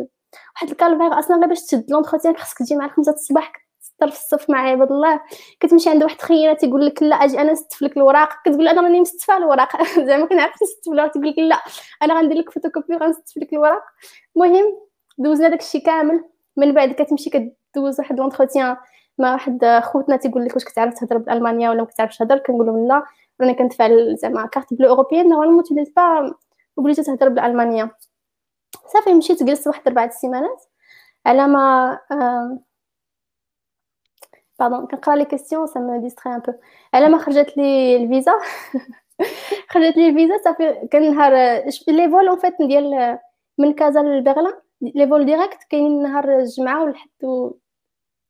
واحد ال calvaire. أصلا غير باش تشد l'entretien خاصك تجي مع خمسة الصباح تسطر في الصف مع عباد الله. كتمشي عند واحد خينا تيقول لك لا أجي أنا نستف لك الوراق. كتقول أنا راني مستفة الوراق. زعما كنعرف نستف الوراق تقول لك لا أنا غندير لك فوتوكوبي غنستف لك الوراق. المهم دوزنا داكشي كامل. من بعد كتمشي كدوز واحد l'entretien مع واحد خوتنا تيقول لك واش كتعرف تهضر بالالمانيا ولا ما كتعرفش تهضر كنقول لهم لا راني كندفع زعما carte bleue européenne. Normalement t'es pas obligé تهضر بالالمانيا صافي مشيت جلست واحد أربعة السيمانات على ما pardon كنقرأ les questions ça me distrait un peu على ما خرجت لي الفيزا. خرجت لي الفيزا صافي كان نهار les vols en fait ديال من كازا لبرلين. les vols directs كاينين نهار الجمعة والحد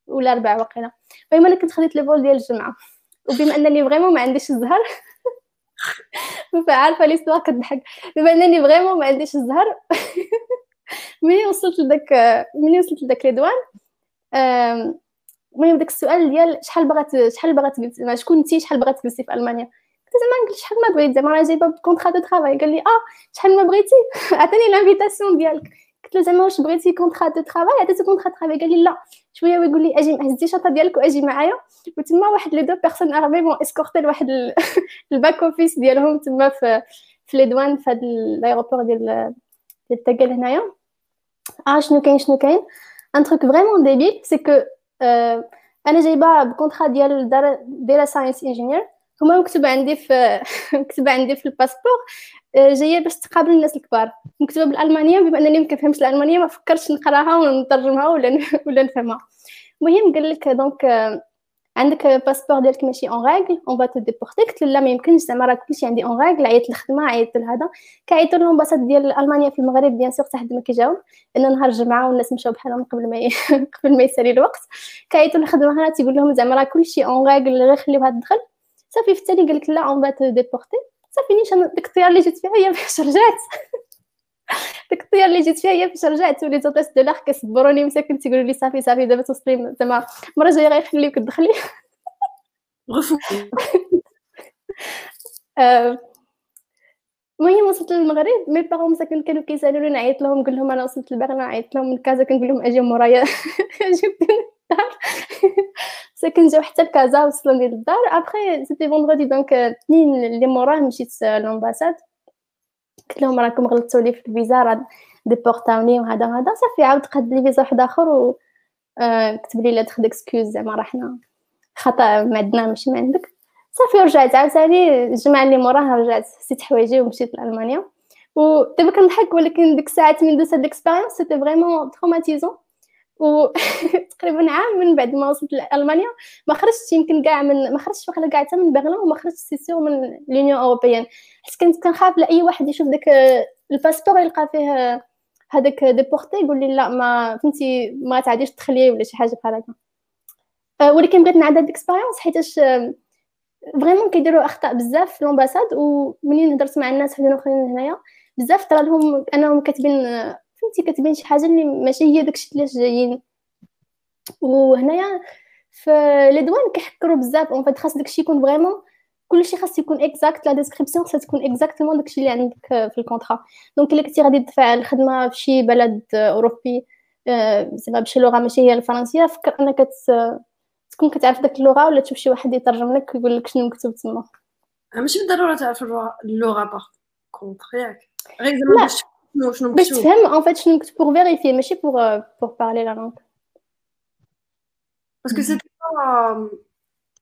والاربعاء واقيلا. المهم أنا كنت خديت le vol ديال الجمعة وبما إنني vraiment ما عنديش الزهر عارفه l'histoire كتضحك. بما إنني vraiment ما عنديش الزهر ملي وصلت لداك ملي وصلت لداك les douanes؟ المهم داك السؤال ديال شحال بغات شحال بغات شكون انت شحال بغات تجلسي في ألمانيا؟ قلت زعما قلت شحال ما بغيت؟ زعما راه جايبة contrat de travail قال لي آه شحال ما بغيتي؟ عطيني l'invitation ديالك. قلت له زعما واش بغيتي contrat de travail عطيتو contrat de travail قال لي لا. شوية ويقول لي أجي هزي الشنطه ديالك وأجي معايا. وتما واحد les deux personnes armées bon escortée لواحد ال back office ديالهم تما في في les douanes في هذا ال aéroport ديال ديال Tegel هنايا. آه شنو كاين شنو كاين؟ un truc vraiment débile c'est que أنا جايبة ب contrat ديال data science engineer هما مكتوب عندي في مكتوب عندي في الباسبور جاية باش تقابل الناس الكبار. مكتوبة بالألمانية بما أنني ما كنفهمش الألمانية ما فكرتش نقراها ونترجمها ولا ولا نفهمها. المهم قال لك donc عندك باسبور ديالك ماشي en règle on va te déporter قلت لا ما يمكنش زعما راه كلشي عندي en règle عيطت للخدمة عيطت لهذا. كيعيطوا l'ambassade ديال ألمانيا في المغرب bien sûr حد ما كيجاوب. لأن نهار الجمعة والناس مشاو بحالهم قبل ما ي... قبل ما يسالي الوقت. كيعيطوا للخدمه هنا تيقول لهم زعما راه كلشي en règle غير خليوها تدخل صافي في التالي قال لك لا on va te déporter صافي نيش ديك الطياره اللي جيت فيها هي فاش رجعت ديك الطياره اللي جيت فيها هي فاش رجعت و les hôtesses de l'air كيصبروني مساكن تيقولوا لي صافي صافي دابا توصلي زعما المره الجايه غيخليوك تدخلي. غفو المهم وصلت للمغرب. mes parents مساكن كانوا كيسألوني نعيط لهم نقول لهم أنا وصلت لبرلين نعيط لهم. من كازا كنقول لهم أجي مورايا للدار ساكن جاو حتى لكازا وصلوني للدار après c'était vendredi donc اثنين اللي موراه مشيت l'ambassade قلت لهم راكم غلطتوا لي في الفيزا راه ديبورتاوني وهذا وهذا صافي عاود قاد لي فيزا واحد اخر و كتب لي la lettre d'excuse زعما راه حنا خطا ما عندنا ماشي ما عندك صافي رجعت عاوتاني الجمعه اللي موراها رجعت سيت حوايجي ومشيت لالمانيا ودابا كنضحك ولكن ديك الساعات من دوز هاد l'expérience c'était vraiment traumatisant و تقريبا عام من بعد ما وصلت لألمانيا. ما خرجتش يمكن كاع من ما خرجتش واخا كاع حتى من برلين وما خرجتش سي سيغ من l'Union européenne حيت كنت كنخاف لاي واحد يشوف داك الباسبور يلقى فيه هذاك déporté يقول لي لا ما فهمتي ما غاديش تدخلي ولا شي حاجة بحال هكا. ولكن بغيت نعاد هاد ال expérience حيتاش vraiment كيديروا أخطاء بزاف في l'ambassade ومنين هضرت مع الناس واحدين اخرين هنايا بزاف طرا لهم أنهم كاتبين فهمتي كاتبين شي حاجة اللي ماشي هي داكشي علاش جايين. وهنايا في les douanes كيحكروا بزاف. en fait خاص داكشي يكون vraiment كلشي خاص يكون exacte la description خاص تكون exactement داكشي اللي عندك في ال contrat donc الا كنتي غادي تدفع الخدمه في شي بلد اوروبي زعما بشي لغه ماشي هي الفرنسيه فكر انك تكون كتعرف داك اللغة ولا تشوف شي واحد يترجم لك ويقول لك شنو مكتوب تما؟ ماشي بالضرورة تعرف اللغة باغ كونتر ياك غير زعما باش باش تفهم ان فيت شنو مكتوب بور فيريفي ماشي بور بور بارلي لا لونغ باسكو سيتي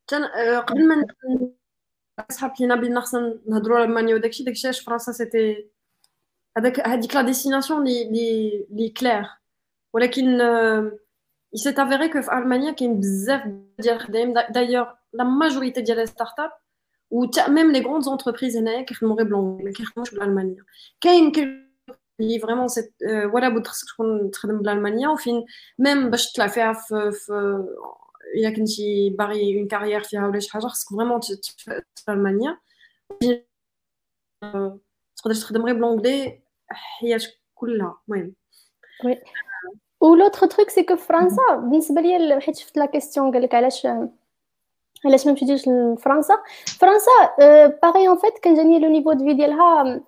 كان قبل ما صحاب لينا بينا خصنا نهضروا على المانيا وداكشي داكشي علاش فرنسا سيتي هذاك هذيك لا ديستيناسيون لي لي لي كلير ولكن il s'est avéré que في المانيا كاين بزاف ديال الخدايم دايوغ لا ماجوريتي ديال لي ستارت اب و ميم لي غروند زونتربريز هنايا كيخدموا غير بلونغ ما كيخدموش بالالمانيه كاين اللي فريمون سي ولا بد خصك تكون تخدم بالالمانيه وفين ميم باش تطلع فيها في, في الا كنتي باغي اون كارير فيها ولا شي حاجه خصك فريمون في المانيا تقدر تخدم غير بلونغلي حياتك كلها المهم وي و لوتر تروك سي كو فرنسا بالنسبه ليا حيت شفت لا كيسيون قال لك علاش علاش ما مشيتيش لفرنسا فرنسا باغي اون فيت كان جاني لو نيفو دو في ديالها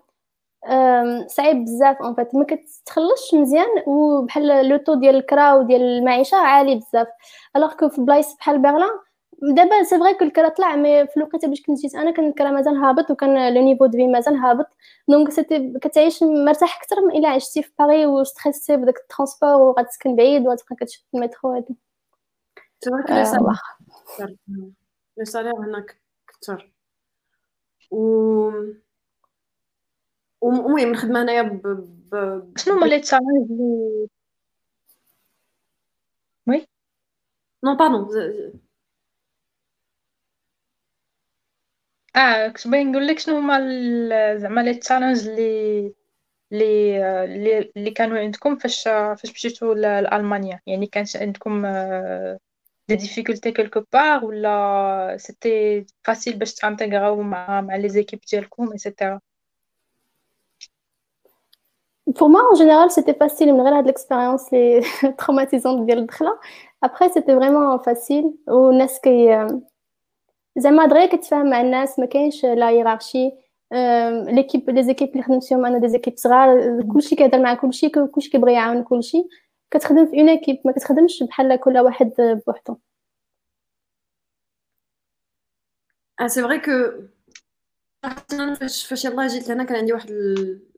صعيب بزاف اون فيت ما كتخلصش مزيان وبحال لو تو ديال الكرا وديال المعيشة عالي بزاف. الوغ كو في بلايص بحال برلين دابا سي فري كو الكرا طلع مي في الوقيته باش كنت جيت أنا كان الكرا مازال هابط وكان لو نيفو دو في مازال هابط. donc كتعيش مرتاح أكثر من إلا عشتي في باري و stressé بداك ال transport وغتسكن بعيد وغتبقى كتشوف المترو هادي. c'est vrai le salaire هناك كثر و المهم الخدمه هنايا ب... ب... شنو هما les challenges les? oui? non pardon آه كنت باغي نقول لك شنو هما زعما les challenges les les اللي كانوا عندكم فاش فاش مشيتو لالمانيا يعني كانت عندكم des difficultés quelque part ولا c'était facile باش تانتيغراو مع مع les équipes ديالكم et cetera Pour moi, en général, c'était facile. من غير هاد l'expérience لي traumatisante ديال الدخله après c'était vraiment facile والناس كي زعما دغيا كتفاهم مع الناس ما كاينش لا هيرارشي ليكيب لي زيكيب اللي خدمت فيهم انا دي زيكيب صغار كلشي كيهضر مع كلشي كلشي كيبغي يعاون كلشي كتخدم في اون ايكيب ما كتخدمش بحال كل واحد بوحدو اه سي فري كو فاش فاش يلاه جيت لهنا كان عندي واحد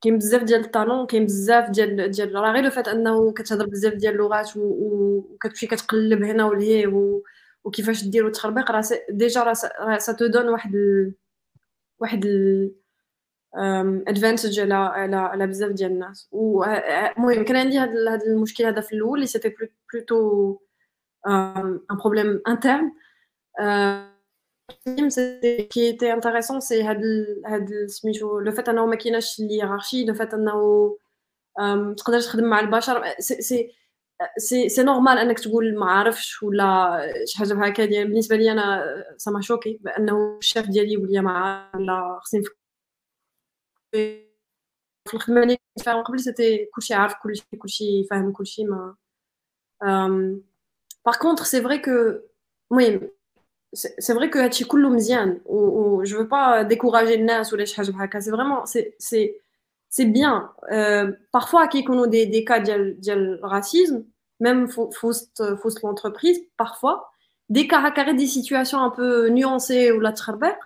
كاين بزاف ديال ال talents كاين بزاف ديال ديال راه غير فات أنه كتهضر بزاف ديال اللغات وكتمشي كتقلب هنا ولهيه وكيفاش دير وتخربيق راه déjà راه ça te donne واحد ال... واحد ال... avantage على على على بزاف ديال الناس. المهم كان عندي هذا هذا المشكل هذا في الأول اللي c'était plutôt un problème interne qui était intéressant c'est هاد هاد سميتو لو فات انه ما كايناش الهيرارشي لو فات انه تقدر تخدم مع البشر سي سي سي سي نورمال انك تقول ما عارفش ولا شي حاجه بحال هكا ديال بالنسبه لي انا سما شوكي بانه الشيف ديالي يقول لي ما ولا خصني في الخدمه اللي كنت فيها قبل سيتي كلشي عارف كلشي كلشي فاهم كلشي ما باغ كونطخ سي فري كو المهم c'est vrai que هادشي كله مزيان و, و je veux pas décourager الناس ولا شي حاجه بحال هكا c'est vraiment c'est c'est c'est bien euh, parfois كيكونوا دي دي كا ديال ديال الراسيزم même في وسط في وسط l'entreprise parfois des cas هكا غير دي سيتوياسيون ان بو نيونسي ولا تخربيق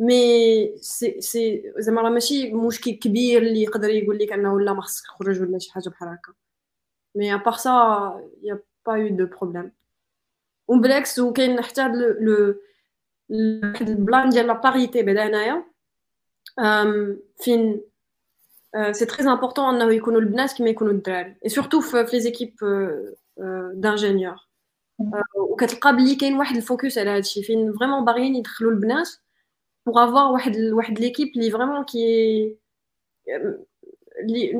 مي سي سي زعما راه ماشي مشكل كبير اللي يقدر يقول لك انه لا ما خصك تخرج ولا شي حاجه بحال هكا مي ابار سا يا با يو دو بروبليم وبالعكس وكاين حتى لو واحد البلان ديال لا باريتي بعدا هنايا فين سي تري امبورطون انه يكونوا البنات كما يكونوا الدراري اي سورتو في لي زيكيب دانجينيور وكتلقى بلي كاين واحد الفوكس على هادشي فين فريمون باغيين يدخلوا البنات بوغ افوار واحد واحد ليكيب اللي فريمون كي اللي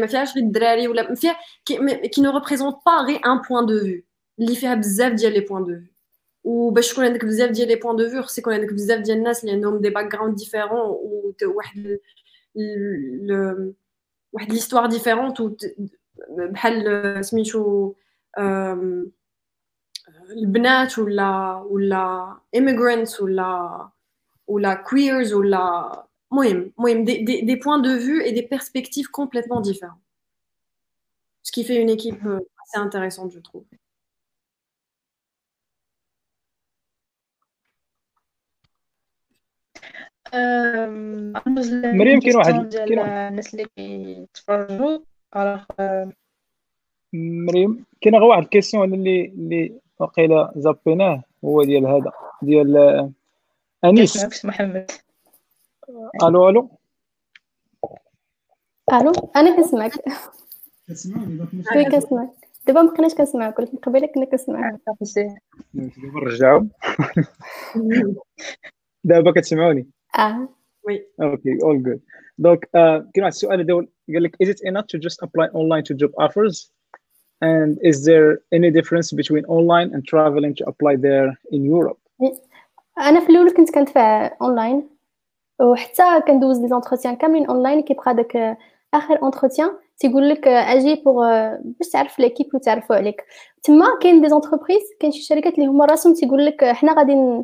ما فيهاش غير الدراري ولا ما فيها كي نو ريبريزونت با غير ان بوين دو فيو اللي فيها بزاف ديال لي بوين دو فيو وباش تكون عندك بزاف ديال لي بوين دو فيو خص يكون عندك بزاف ديال الناس اللي عندهم دي باك جراوند ديفيرون وواحد واحد ليستوار ديفيرونت بحال سميتو البنات ولا ولا immigrants ولا ولا queers ولا المهم المهم des, des, des points de vue et des perspectives complètement différents ce qui fait une équipe assez intéressante je trouve مريم كاين واحد كاين الناس اللي كيتفرجوا. مريم كاين غير واحد الكيسيون اللي اللي وقيلا زابيناه هو ديال هذا ديال أنيس. محمد. ألو ألو. ألو أنا كنسمعك. كتسمعني؟ oui كنسمعك. دابا ما بقيناش كنسمعك ولكن قبيلة كنا كنسمعك. دابا نرجعوا دابا كتسمعوني. آه. oui OK all good donc كاين واحد السؤال داول قال لك is it enough to just apply online to job offers? And is there any difference between online and traveling to apply there in Europe? أنا في الأول كنت كندفع اونلاين وحتى كندوز les entretiens كاملين اونلاين كيبقى داك آخر entretien تيقول لك أجي pour باش تعرف l'équipe وتعرفوا عليك. تما كاين des entreprises كاين شي شركات اللي هما راسهم تيقول لك حنا غادي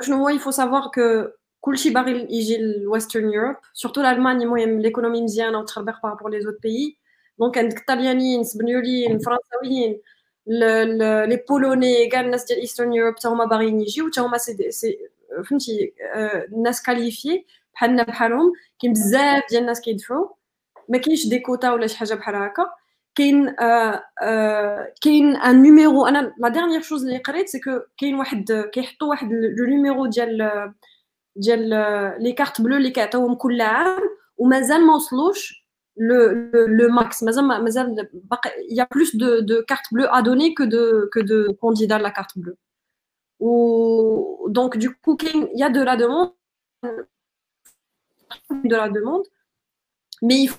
Je vois, il faut savoir que كلشي باغي يجي لويسترن يوروب سورتو l'Allemagne المهم l'économie مزيانه وتخربق par rapport les autres pays دونك عندك الطليانيين السبنيوليين الفرنساويين لي بولوني كاع الناس ديال ايسترن يوروب حتى هما باغيين يجيو حتى هما سي سي فهمتي الناس كاليفي بحالنا بحالهم كاين بزاف ديال الناس كيدفعوا ما كاينش دي كوتا ولا شي حاجه بحال هكا كاين كاين ان نيميرو انا لا ديرنيير شوز اللي قريت سي كو كاين واحد كيحطوا واحد لو نيميرو ديال ديال لي كارت بلو اللي كيعطيوهم كل عام ومازال ما وصلوش le, le, le max. Il y a plus de, de cartes bleues à donner que de, que de candidats à la carte bleue. Ou, donc, du coup, il y a de la demande. De la demande. Mais il faut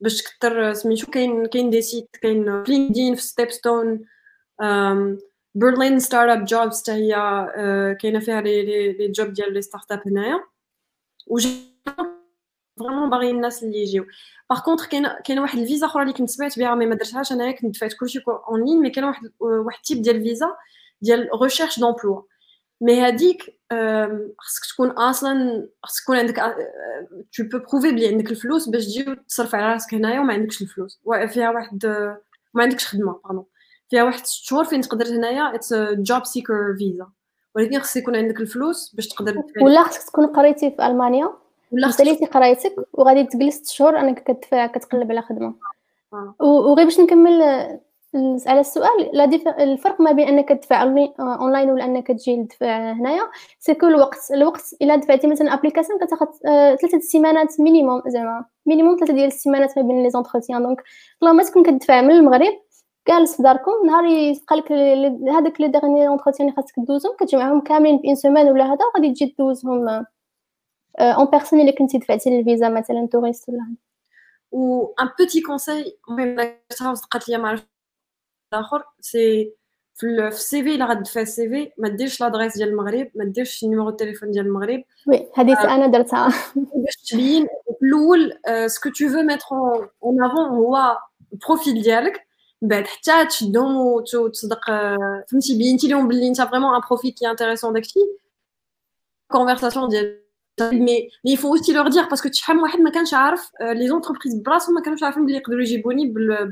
باش تكثر سميتو كاين كاين des sites كاين في LinkedIn في StepStone Berlin Startup Jobs حتى هي كاينة فيها les les jobs ديال les startups هنايا vraiment باغيين الناس اللي يجيو. par contre كاين كاين واحد الفيزا أخرى اللي كنت سمعت بها mais ما درتهاش أنايا كنت دفعت كلشي en ligne mais كاين واحد واحد type ديال الفيزا ديال recherche d'emploi mais هذيك خصك تكون أصلا خصك تكون عندك tu peux prouver بلي عندك الفلوس باش تجي تصرف على راسك هنايا وما عندكش الفلوس فيها واحد ما عندكش خدمه pardon فيها واحد ست شهور فين تقدر هنايا it's job seeker visa ولكن خصك يكون عندك الفلوس باش تقدر ولا خصك تكون قريتي في المانيا ولا ساليتي قرايتك وغادي تجلس 6 شهور انك كتقلب على خدمه آه. وغير باش نكمل على السؤال. لا الفرق ما بين أنك تدفع أونلاين ولا أنك تجي تدفع هنايا. ce que الوقت الوقت الا دفعتي مثلا application كتاخذ ثلاثة سيمانات minimum زعما minimum ثلاثة ديال السيمانات ما بين les entretiens donc ما تكون كتدفع من المغرب جالس في داركم نهار يبقى لك هذاك les derniers entretiens اللي خاصك دوزهم كتجمعهم كاملين في une semaine ولا هذا غادي تجي دوزهم en personne اللي كنتي دفعتي للفيزا مثلا touriste ولا و un petit conseil المهم قالت لي ما عرفت الاخر سي في السي في الا غدفع السي في ما ديرش لادريس ديال المغرب ما ديرش النيميرو التليفون ديال المغرب وي هذه انا درتها باش تبين في الاول سكو تو فو ميتر اون افون هو البروفيل ديالك بعد حتى تشدهم وتصدق فهمتي بينتي لهم بلي انت فريمون ان بروفيل كي انتريسون داكشي كونفرساسيون ديال مي مي فو اوسي لور دير باسكو شحال من واحد ما كانش عارف لي زونتربريز براسهم ما كانوش عارفين بلي يقدروا يجيبوني بل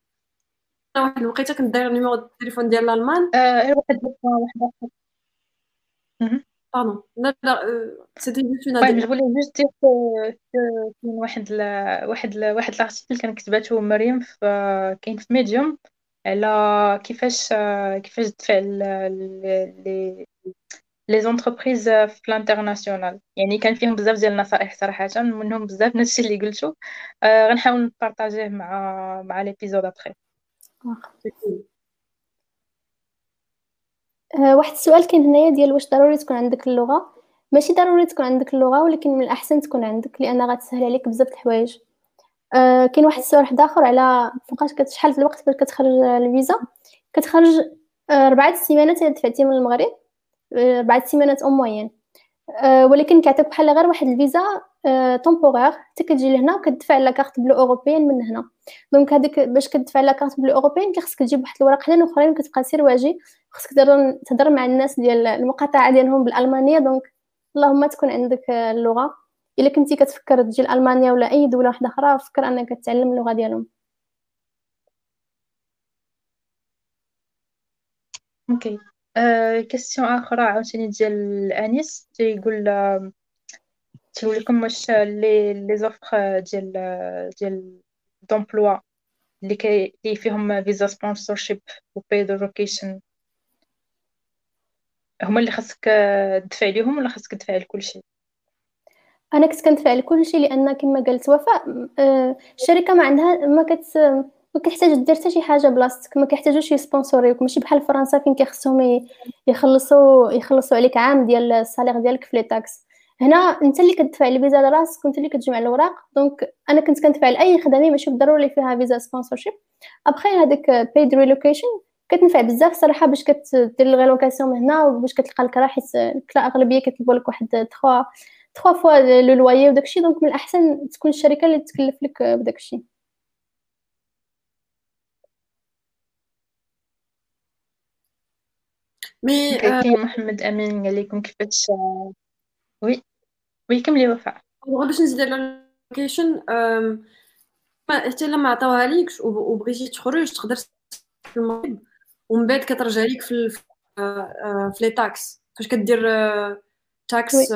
واحد الوقيته كنت داير نيميرو التليفون ديال الألمان. غير واحد واحد باردون لا لا سيتي جوست اون طيب جو جوست دير كاين واحد واحد واحد الارتيكل كان كتباتو مريم في كاين في ميديوم على كيفاش كيفاش تدفع لي لي زونتربريز في الانترناسيونال يعني كان فيهم بزاف ديال النصائح صراحة منهم بزاف نفس الشيء اللي قلتو. آه غنحاول نبارطاجيه مع مع ليبيزود ابخي آه واحد السؤال كاين هنايا ديال واش ضروري تكون عندك اللغة؟ ماشي ضروري تكون عندك اللغة ولكن من الأحسن تكون عندك لأن غتسهل عليك بزاف د الحوايج. آه كاين واحد السؤال واحد آخر على فوقاش شحال الوقت باش كتخرج الفيزا؟ كتخرج آه ربعة سيمانات إلا دفعتي من المغرب آه ربعة سيمانات أو موين. آه ولكن كيعطيك بحال غير واحد الفيزا آه temporaire حتى كتجي لهنا وكتدفع la carte bleue européenne من هنا. donc هذيك باش كتدفع la carte bleue européenne خصك تجيب واحد الوراق حدين اخرين كتبقى سير واجي. خصك تهضر مع الناس ديال المقاطعة ديالهم بالألمانية. donc اللهم تكون عندك اللغة. إلا كنتي كتفكر تجي لألمانيا ولا أي دولة واحدة أخرى فكر أنك تتعلم اللغة ديالهم. OK أه question أخرى عاوتاني ديال أنيس تيقول تيقول لكم واش les les offres ديال ديال d'emploi اللي كي اللي فيهم visa sponsorship و paid relocation هما اللي خاصك تدفع ليهم ولا خاصك تدفع لكل شيء أنا كنت كندفع كل شيء لأن كما قالت وفاء آه، الشركة ما عندها ما كت ما كتحتاج دير حتى شي حاجة بلاصتك ما كيحتاجوش ي sponsoriser وك. ماشي بحال فرنسا فين كيخصهم يخلصوا يخلصوا عليك عام ديال ال salaire ديالك في les taxes. هنا انت اللي كتدفع الفيزا لراسك وانت اللي كتجمع الأوراق. donc أنا كنت كندفع لاي خدمة ماشي بالضروري فيها visa sponsorship après هذيك paid relocation كتنفع بزاف صراحة باش كدير ال relocation من هنا وباش كتلقى الكرا حيت الاغلبيه كيطلبوا لك واحد 3 3 fois le loyer وداكشي donc من الأحسن تكون الشركة اللي تكلف لك بداكشي mais كاين محمد أمين. قال لكم كيفاش؟ oui. oui كملي وفاء. باش نزيد على ال relocation حتى الا ما عطاوها ليكش وبغيتي تخرج تقدر في المغرب ومن بعد كترجع ليك في في les taxes. فاش كدير taxes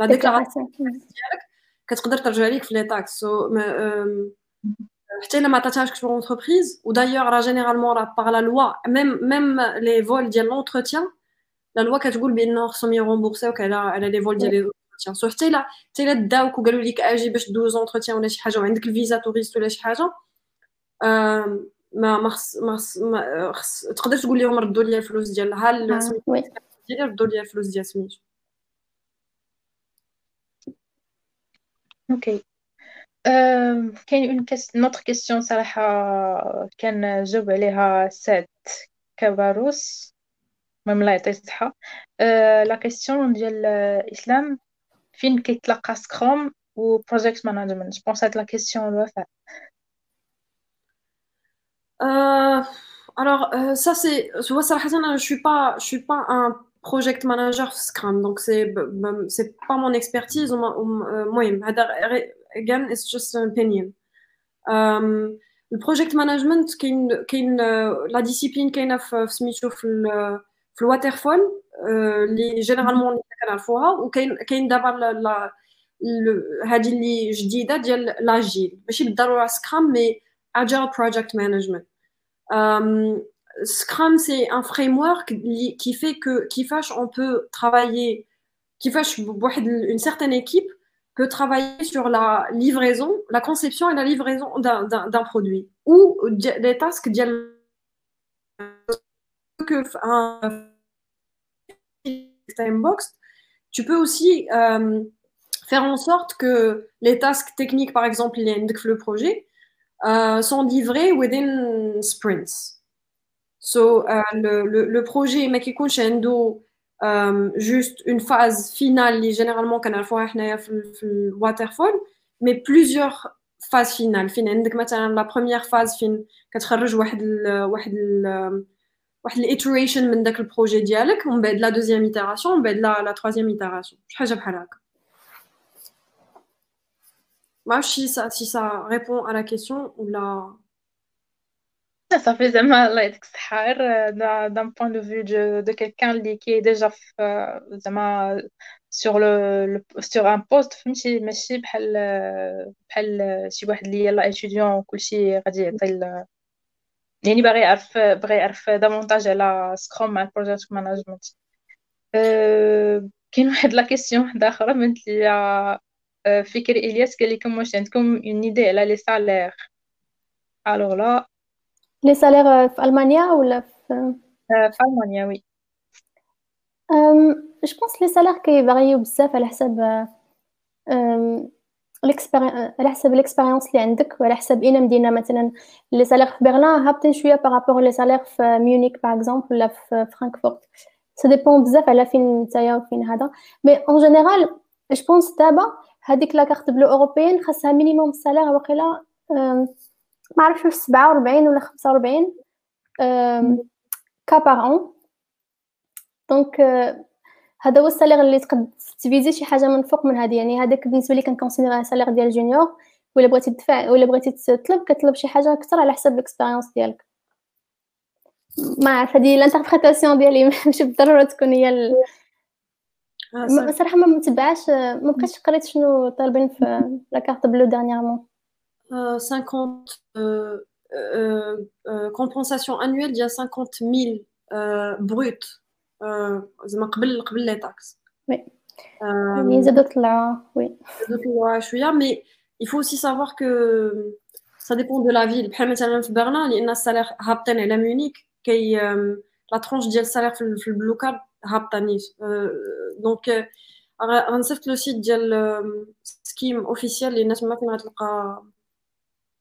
la déclaration ديالك كتقدر ترجع ليك في les taxes. حتى إلا ما عطاتهاش كبر اونتربريز ودايوغ راه جينيرالمون راه باغ لا لوا ميم ميم لي فول ديال لونتروتيان لا لوا كتقول بان خصهم يرومبورسيوك على على لي فول ديال لي زونتروتيان سو حتى الا حتى الا داوك وقالوا لك اجي باش دوز اونتروتيان ولا شي حاجه وعندك الفيزا توريست ولا شي حاجه ما ما خص ما خص, ما خص تقدر تقول لهم ردوا لي الفلوس ديال ها ديالي ردوا لي الفلوس ديال سميتو اوكي كاين اون نوتر كيسيون صراحه كان جاوب عليها سعد كباروس المهم الله يعطيه الصحه لا كيسيون ديال الاسلام فين كيتلاقى سكروم و بروجيكت مانجمنت جو بونس هاد لا كيسيون الوفاء Euh, alors, euh, ça, c'est. Tu vois, Sarah Hassan, je suis pas, je suis pas un project manager Scrum, donc c'est, c'est pas mon expertise. Moi, again, it's just an opinion. Euh, le project management, qui est la discipline qui est في في الواترفول اللي جينيرالمون اللي كان نعرفوها وكاين كاين دابا هذه اللي جديده ديال لاجيل ماشي بالضروره سكرام مي agile project management Euh, Scrum, c'est un framework qui fait que, qui fâche, on peut travailler, qui fâche une certaine équipe peut travailler sur la livraison, la conception et la livraison d'un produit ou des tasks que un time-boxed, tu peux aussi euh, faire en sorte que les tasks techniques, par exemple, le projet, euh, sont livrés within sprints. So, euh, le, le, le, projet, mais qui euh, juste une phase finale, généralement, qu'on a le waterfall, mais plusieurs phases finales. la première phase, fin, واحد ال واحد ال واحد الايتريشن من داك البروجي ديالك ومن بعد لا دوزيام ايتيراسيون ومن بعد لا لا تروازيام ايتيراسيون شي حاجه بحال هكا ما عرفتش si ça si ça répond à la question ou la صافي زعما الله يعطيك الصحة غير دان بوين دو فيو دو كيلكان اللي كي ديجا في زعما سور لو سور ان بوست فهمتي ماشي بحال بحال شي واحد اللي يلاه اتيديون وكلشي غادي يعطي يعني باغي يعرف باغي يعرف دافونتاج على سكروم مع البروجيكت مانجمنت أه كاين واحد لا كيسيون واحده اخرى بنت لي أه فكري الياس قال لكم واش عندكم اون ايدي على لي سالير الوغ لا لي سالير في المانيا ولا في أه في المانيا وي جو بونس لي سالير كيفاريو بزاف على حسب على حسب ال expérience اللي عندك وعلى حسب اين مدينة مثلا les salaires في برلين هابطين شوية par rapport les salaires في ميونيك par exemple ولا في فرانكفورت ça dépend بزاف على فين نتايا وفين هذا. mais en général je pense دابا هذيك la carte bleue européenne خاصها minimum salaire واقيلا ما عرفتش واش 47 ولا 45 K par an donc هذا هو ال salaire اللي تقد ت viser شي حاجة من فوق من هذه يعني هذاك بالنسبة لي كن considère salaire ديال junior. ولا بغيتي تدفع ولا بغيتي تطلب كتطلب شي حاجة أكثر على حسب ال expérience ديالك. ما عرف هذه ال interprétation ديالي. ماشي بالضرورة تكون هي ال... آه صراحة ما متبعاش ما بقيتش قريت شنو طالبين في la carte bleue dernièrement 50 compensation annuelle ديال 50000 brut زعما قبل قبل لي تاكس وي يعني زادوا طلعوا وي زادوا طلعوا شويه مي il faut aussi savoir que ça dépend de la ville بحال مثلا في برلين لان السالير هابطين على ميونيك كي لا ترونش ديال السالير في البلوكار هابطه نيت دونك غنصيفط لو سيت ديال سكيم اوفيسيال اللي الناس ما فين غتلقى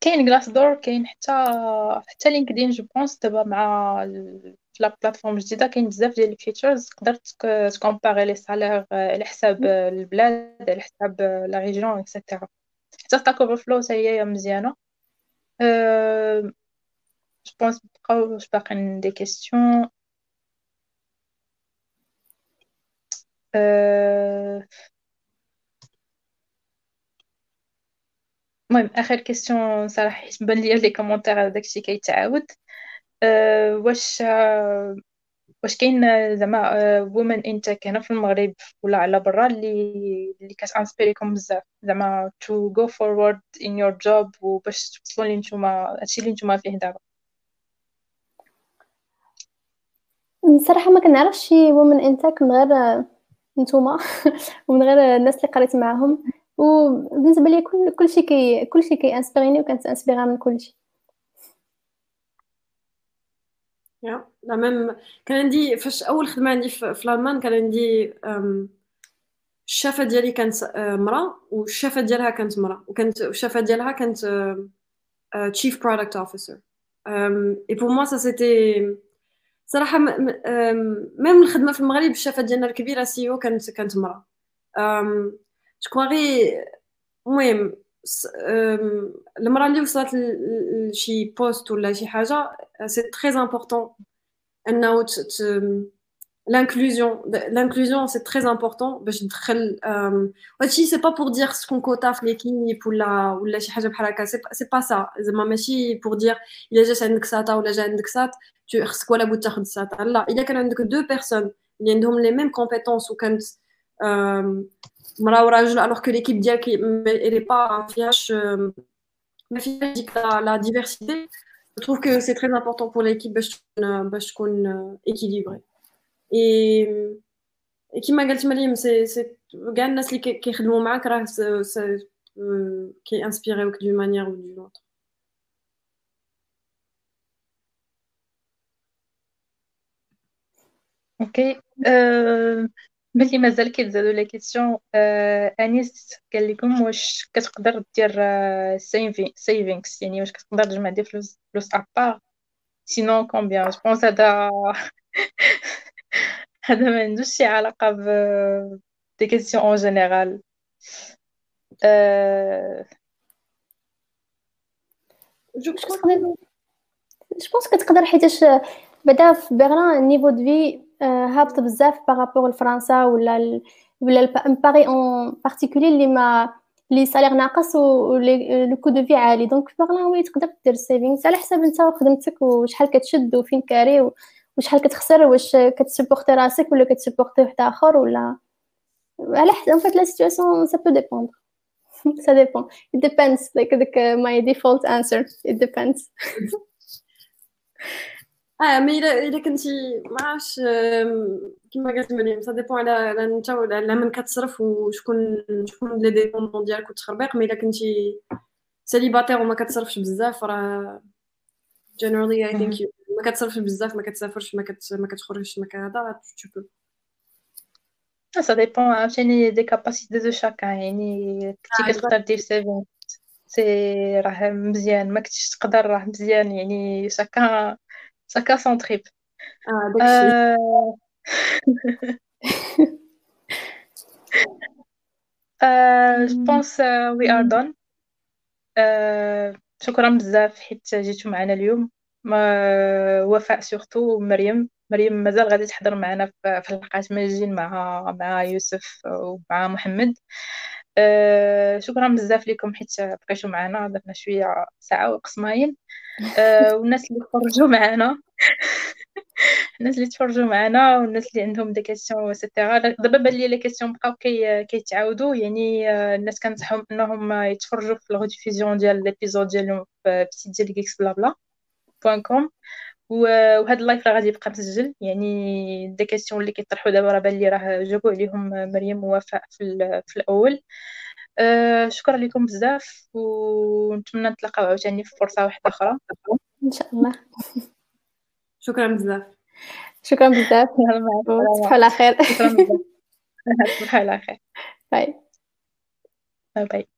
كاين Glassdoor كاين حتى حتى LinkedIn je pense دابا مع la plateforme جديده كاين بزاف ديال ال features تقدر تكومباري les salaires على حساب البلاد على حساب la région et cetera حتى Stack Overflow حتى هي مزيانة. je pense بقاو واش باقيين des questions المهم آخر question صراحة حيت بان ليا les commentaires داكشي كيتعاود. أه واش أه واش كاين زعما women in tech هنا في المغرب ولا على برا اللي اللي كتانسبيريكم بزاف؟ زعما to go forward in your job وباش توصلوا لي نتوما هادشي اللي نتوما فيه دابا. صراحة ما كنعرفش شي women in tech من غير نتوما ومن غير الناس اللي قريت معاهم. وبالنسبه لي كل كلشي كي كلشي كي انسبيريني وكانت انسبيرا من كلشي يا la même كان عندي فاش أول خدمة عندي في, الألمان كان عندي الشافه ديالي كانت مراه والشافه ديالها كانت مراه وكانت الشافه ديالها كانت chief product officer et pour moi ça c'était صراحة ميم الخدمة في المغرب الشافه ديالنا الكبيرة سي أو كانت كانت مراه جو غي المهم المراه اللي وصلت لشي بوست ولا شي حاجه سي تري امبورطون انه l'inclusion l'inclusion c'est très important باش تدخل هادشي سي با بور دير سكون كوتا في ليكيب ولا ولا شي حاجه بحال هكا سي با سا زعما ماشي بور دير الا جات عندك ساتا ولا جا عندك سات خصك ولا بد تاخد ساتا لا الا كان عندك دو بيرسون اللي عندهم لي ميم كومبيتونس وكانت alors que l'équipe d'IA, elle n'est pas un FIH, euh, la diversité. Je trouve que c'est très important pour l'équipe parce euh, qu'on. Euh, et qui m'a dit, c'est Gannas qui est qui est inspiré d'une manière ou d'une autre. Ok. ملي مازال كيتزادوا لي كيسيون أه انيس قال لكم واش كتقدر دير سيفينغز يعني واش كتقدر تجمع دي فلوس فلوس ابار سينون كومبيان جو بونس هذا هذا ما عندوش شي علاقه ب دي كيسيون اون جينيرال جو بونس كتقدر حيتاش بعدا في بيرلين النيفو دو في هابط بزاف par rapport لفرنسا ولا. ولا Paris en particulier اللي ما les salaires ناقص و le coût de vie عالي donc Berlin oui تقدر دير savings على حساب انت وخدمتك وشحال كتشد وفين كاري وشحال كتخسر واش كتسبورتي راسك ولا كتسبورتي واحد اخر ولا على حسب en fait la situation ça peut dépendre ça dépend. It depends like the, my default answer. It depends. آه mais الا كنتي ما عرفتش كيما قالت مريم ça dépend على على انت على من كتصرف وشكون شكون les dépendants ديالك وتخربيق mais الا كنتي célibataire وما كتصرفش بزاف راه generally I think ما كتصرفش بزاف ما كتسافرش ما كت ما كتخرجش ما كهذا tu peux ça dépend عاوتاني des capacités de chacun يعني كنتي كتقدر دير saving si راه مزيان ما كنتيش تقدر راه مزيان يعني chacun chacun son trip آه داكشي je pense we are done شكرا بزاف حيت جيتو معنا اليوم. وفاء surtout مريم مريم مازال غادي تحضر معنا في حلقات جايين مع مع يوسف ومع محمد. أه شكرا بزاف لكم حيت بقيتوا معنا درنا شوية ساعة وقسماين أه والناس اللي تفرجوا معنا الناس اللي تفرجوا معنا والناس اللي عندهم des questions et cetera دابا بان لي les questions بقاو كي كيتعاودوا يعني آه، الناس كنصحهم إنهم يتفرجوا في ال rediffusion ديال les épisodes ديالهم في ال site ديال GeeksBlaBla point com وهذا ال live راه غادي يبقى مسجل. يعني des questions اللي كيطرحوا دابا راه بان لي راه جاوبوا عليهم مريم ووفاء في, في الأول. أه شكرا لكم بزاف ونتمنى نتلاقاو عاوتاني في فرصة واحدة أخرى. إن شاء الله. شكرا بزاف. شكرا بزاف. تصبحوا على خير تصبحوا على خير باي باي.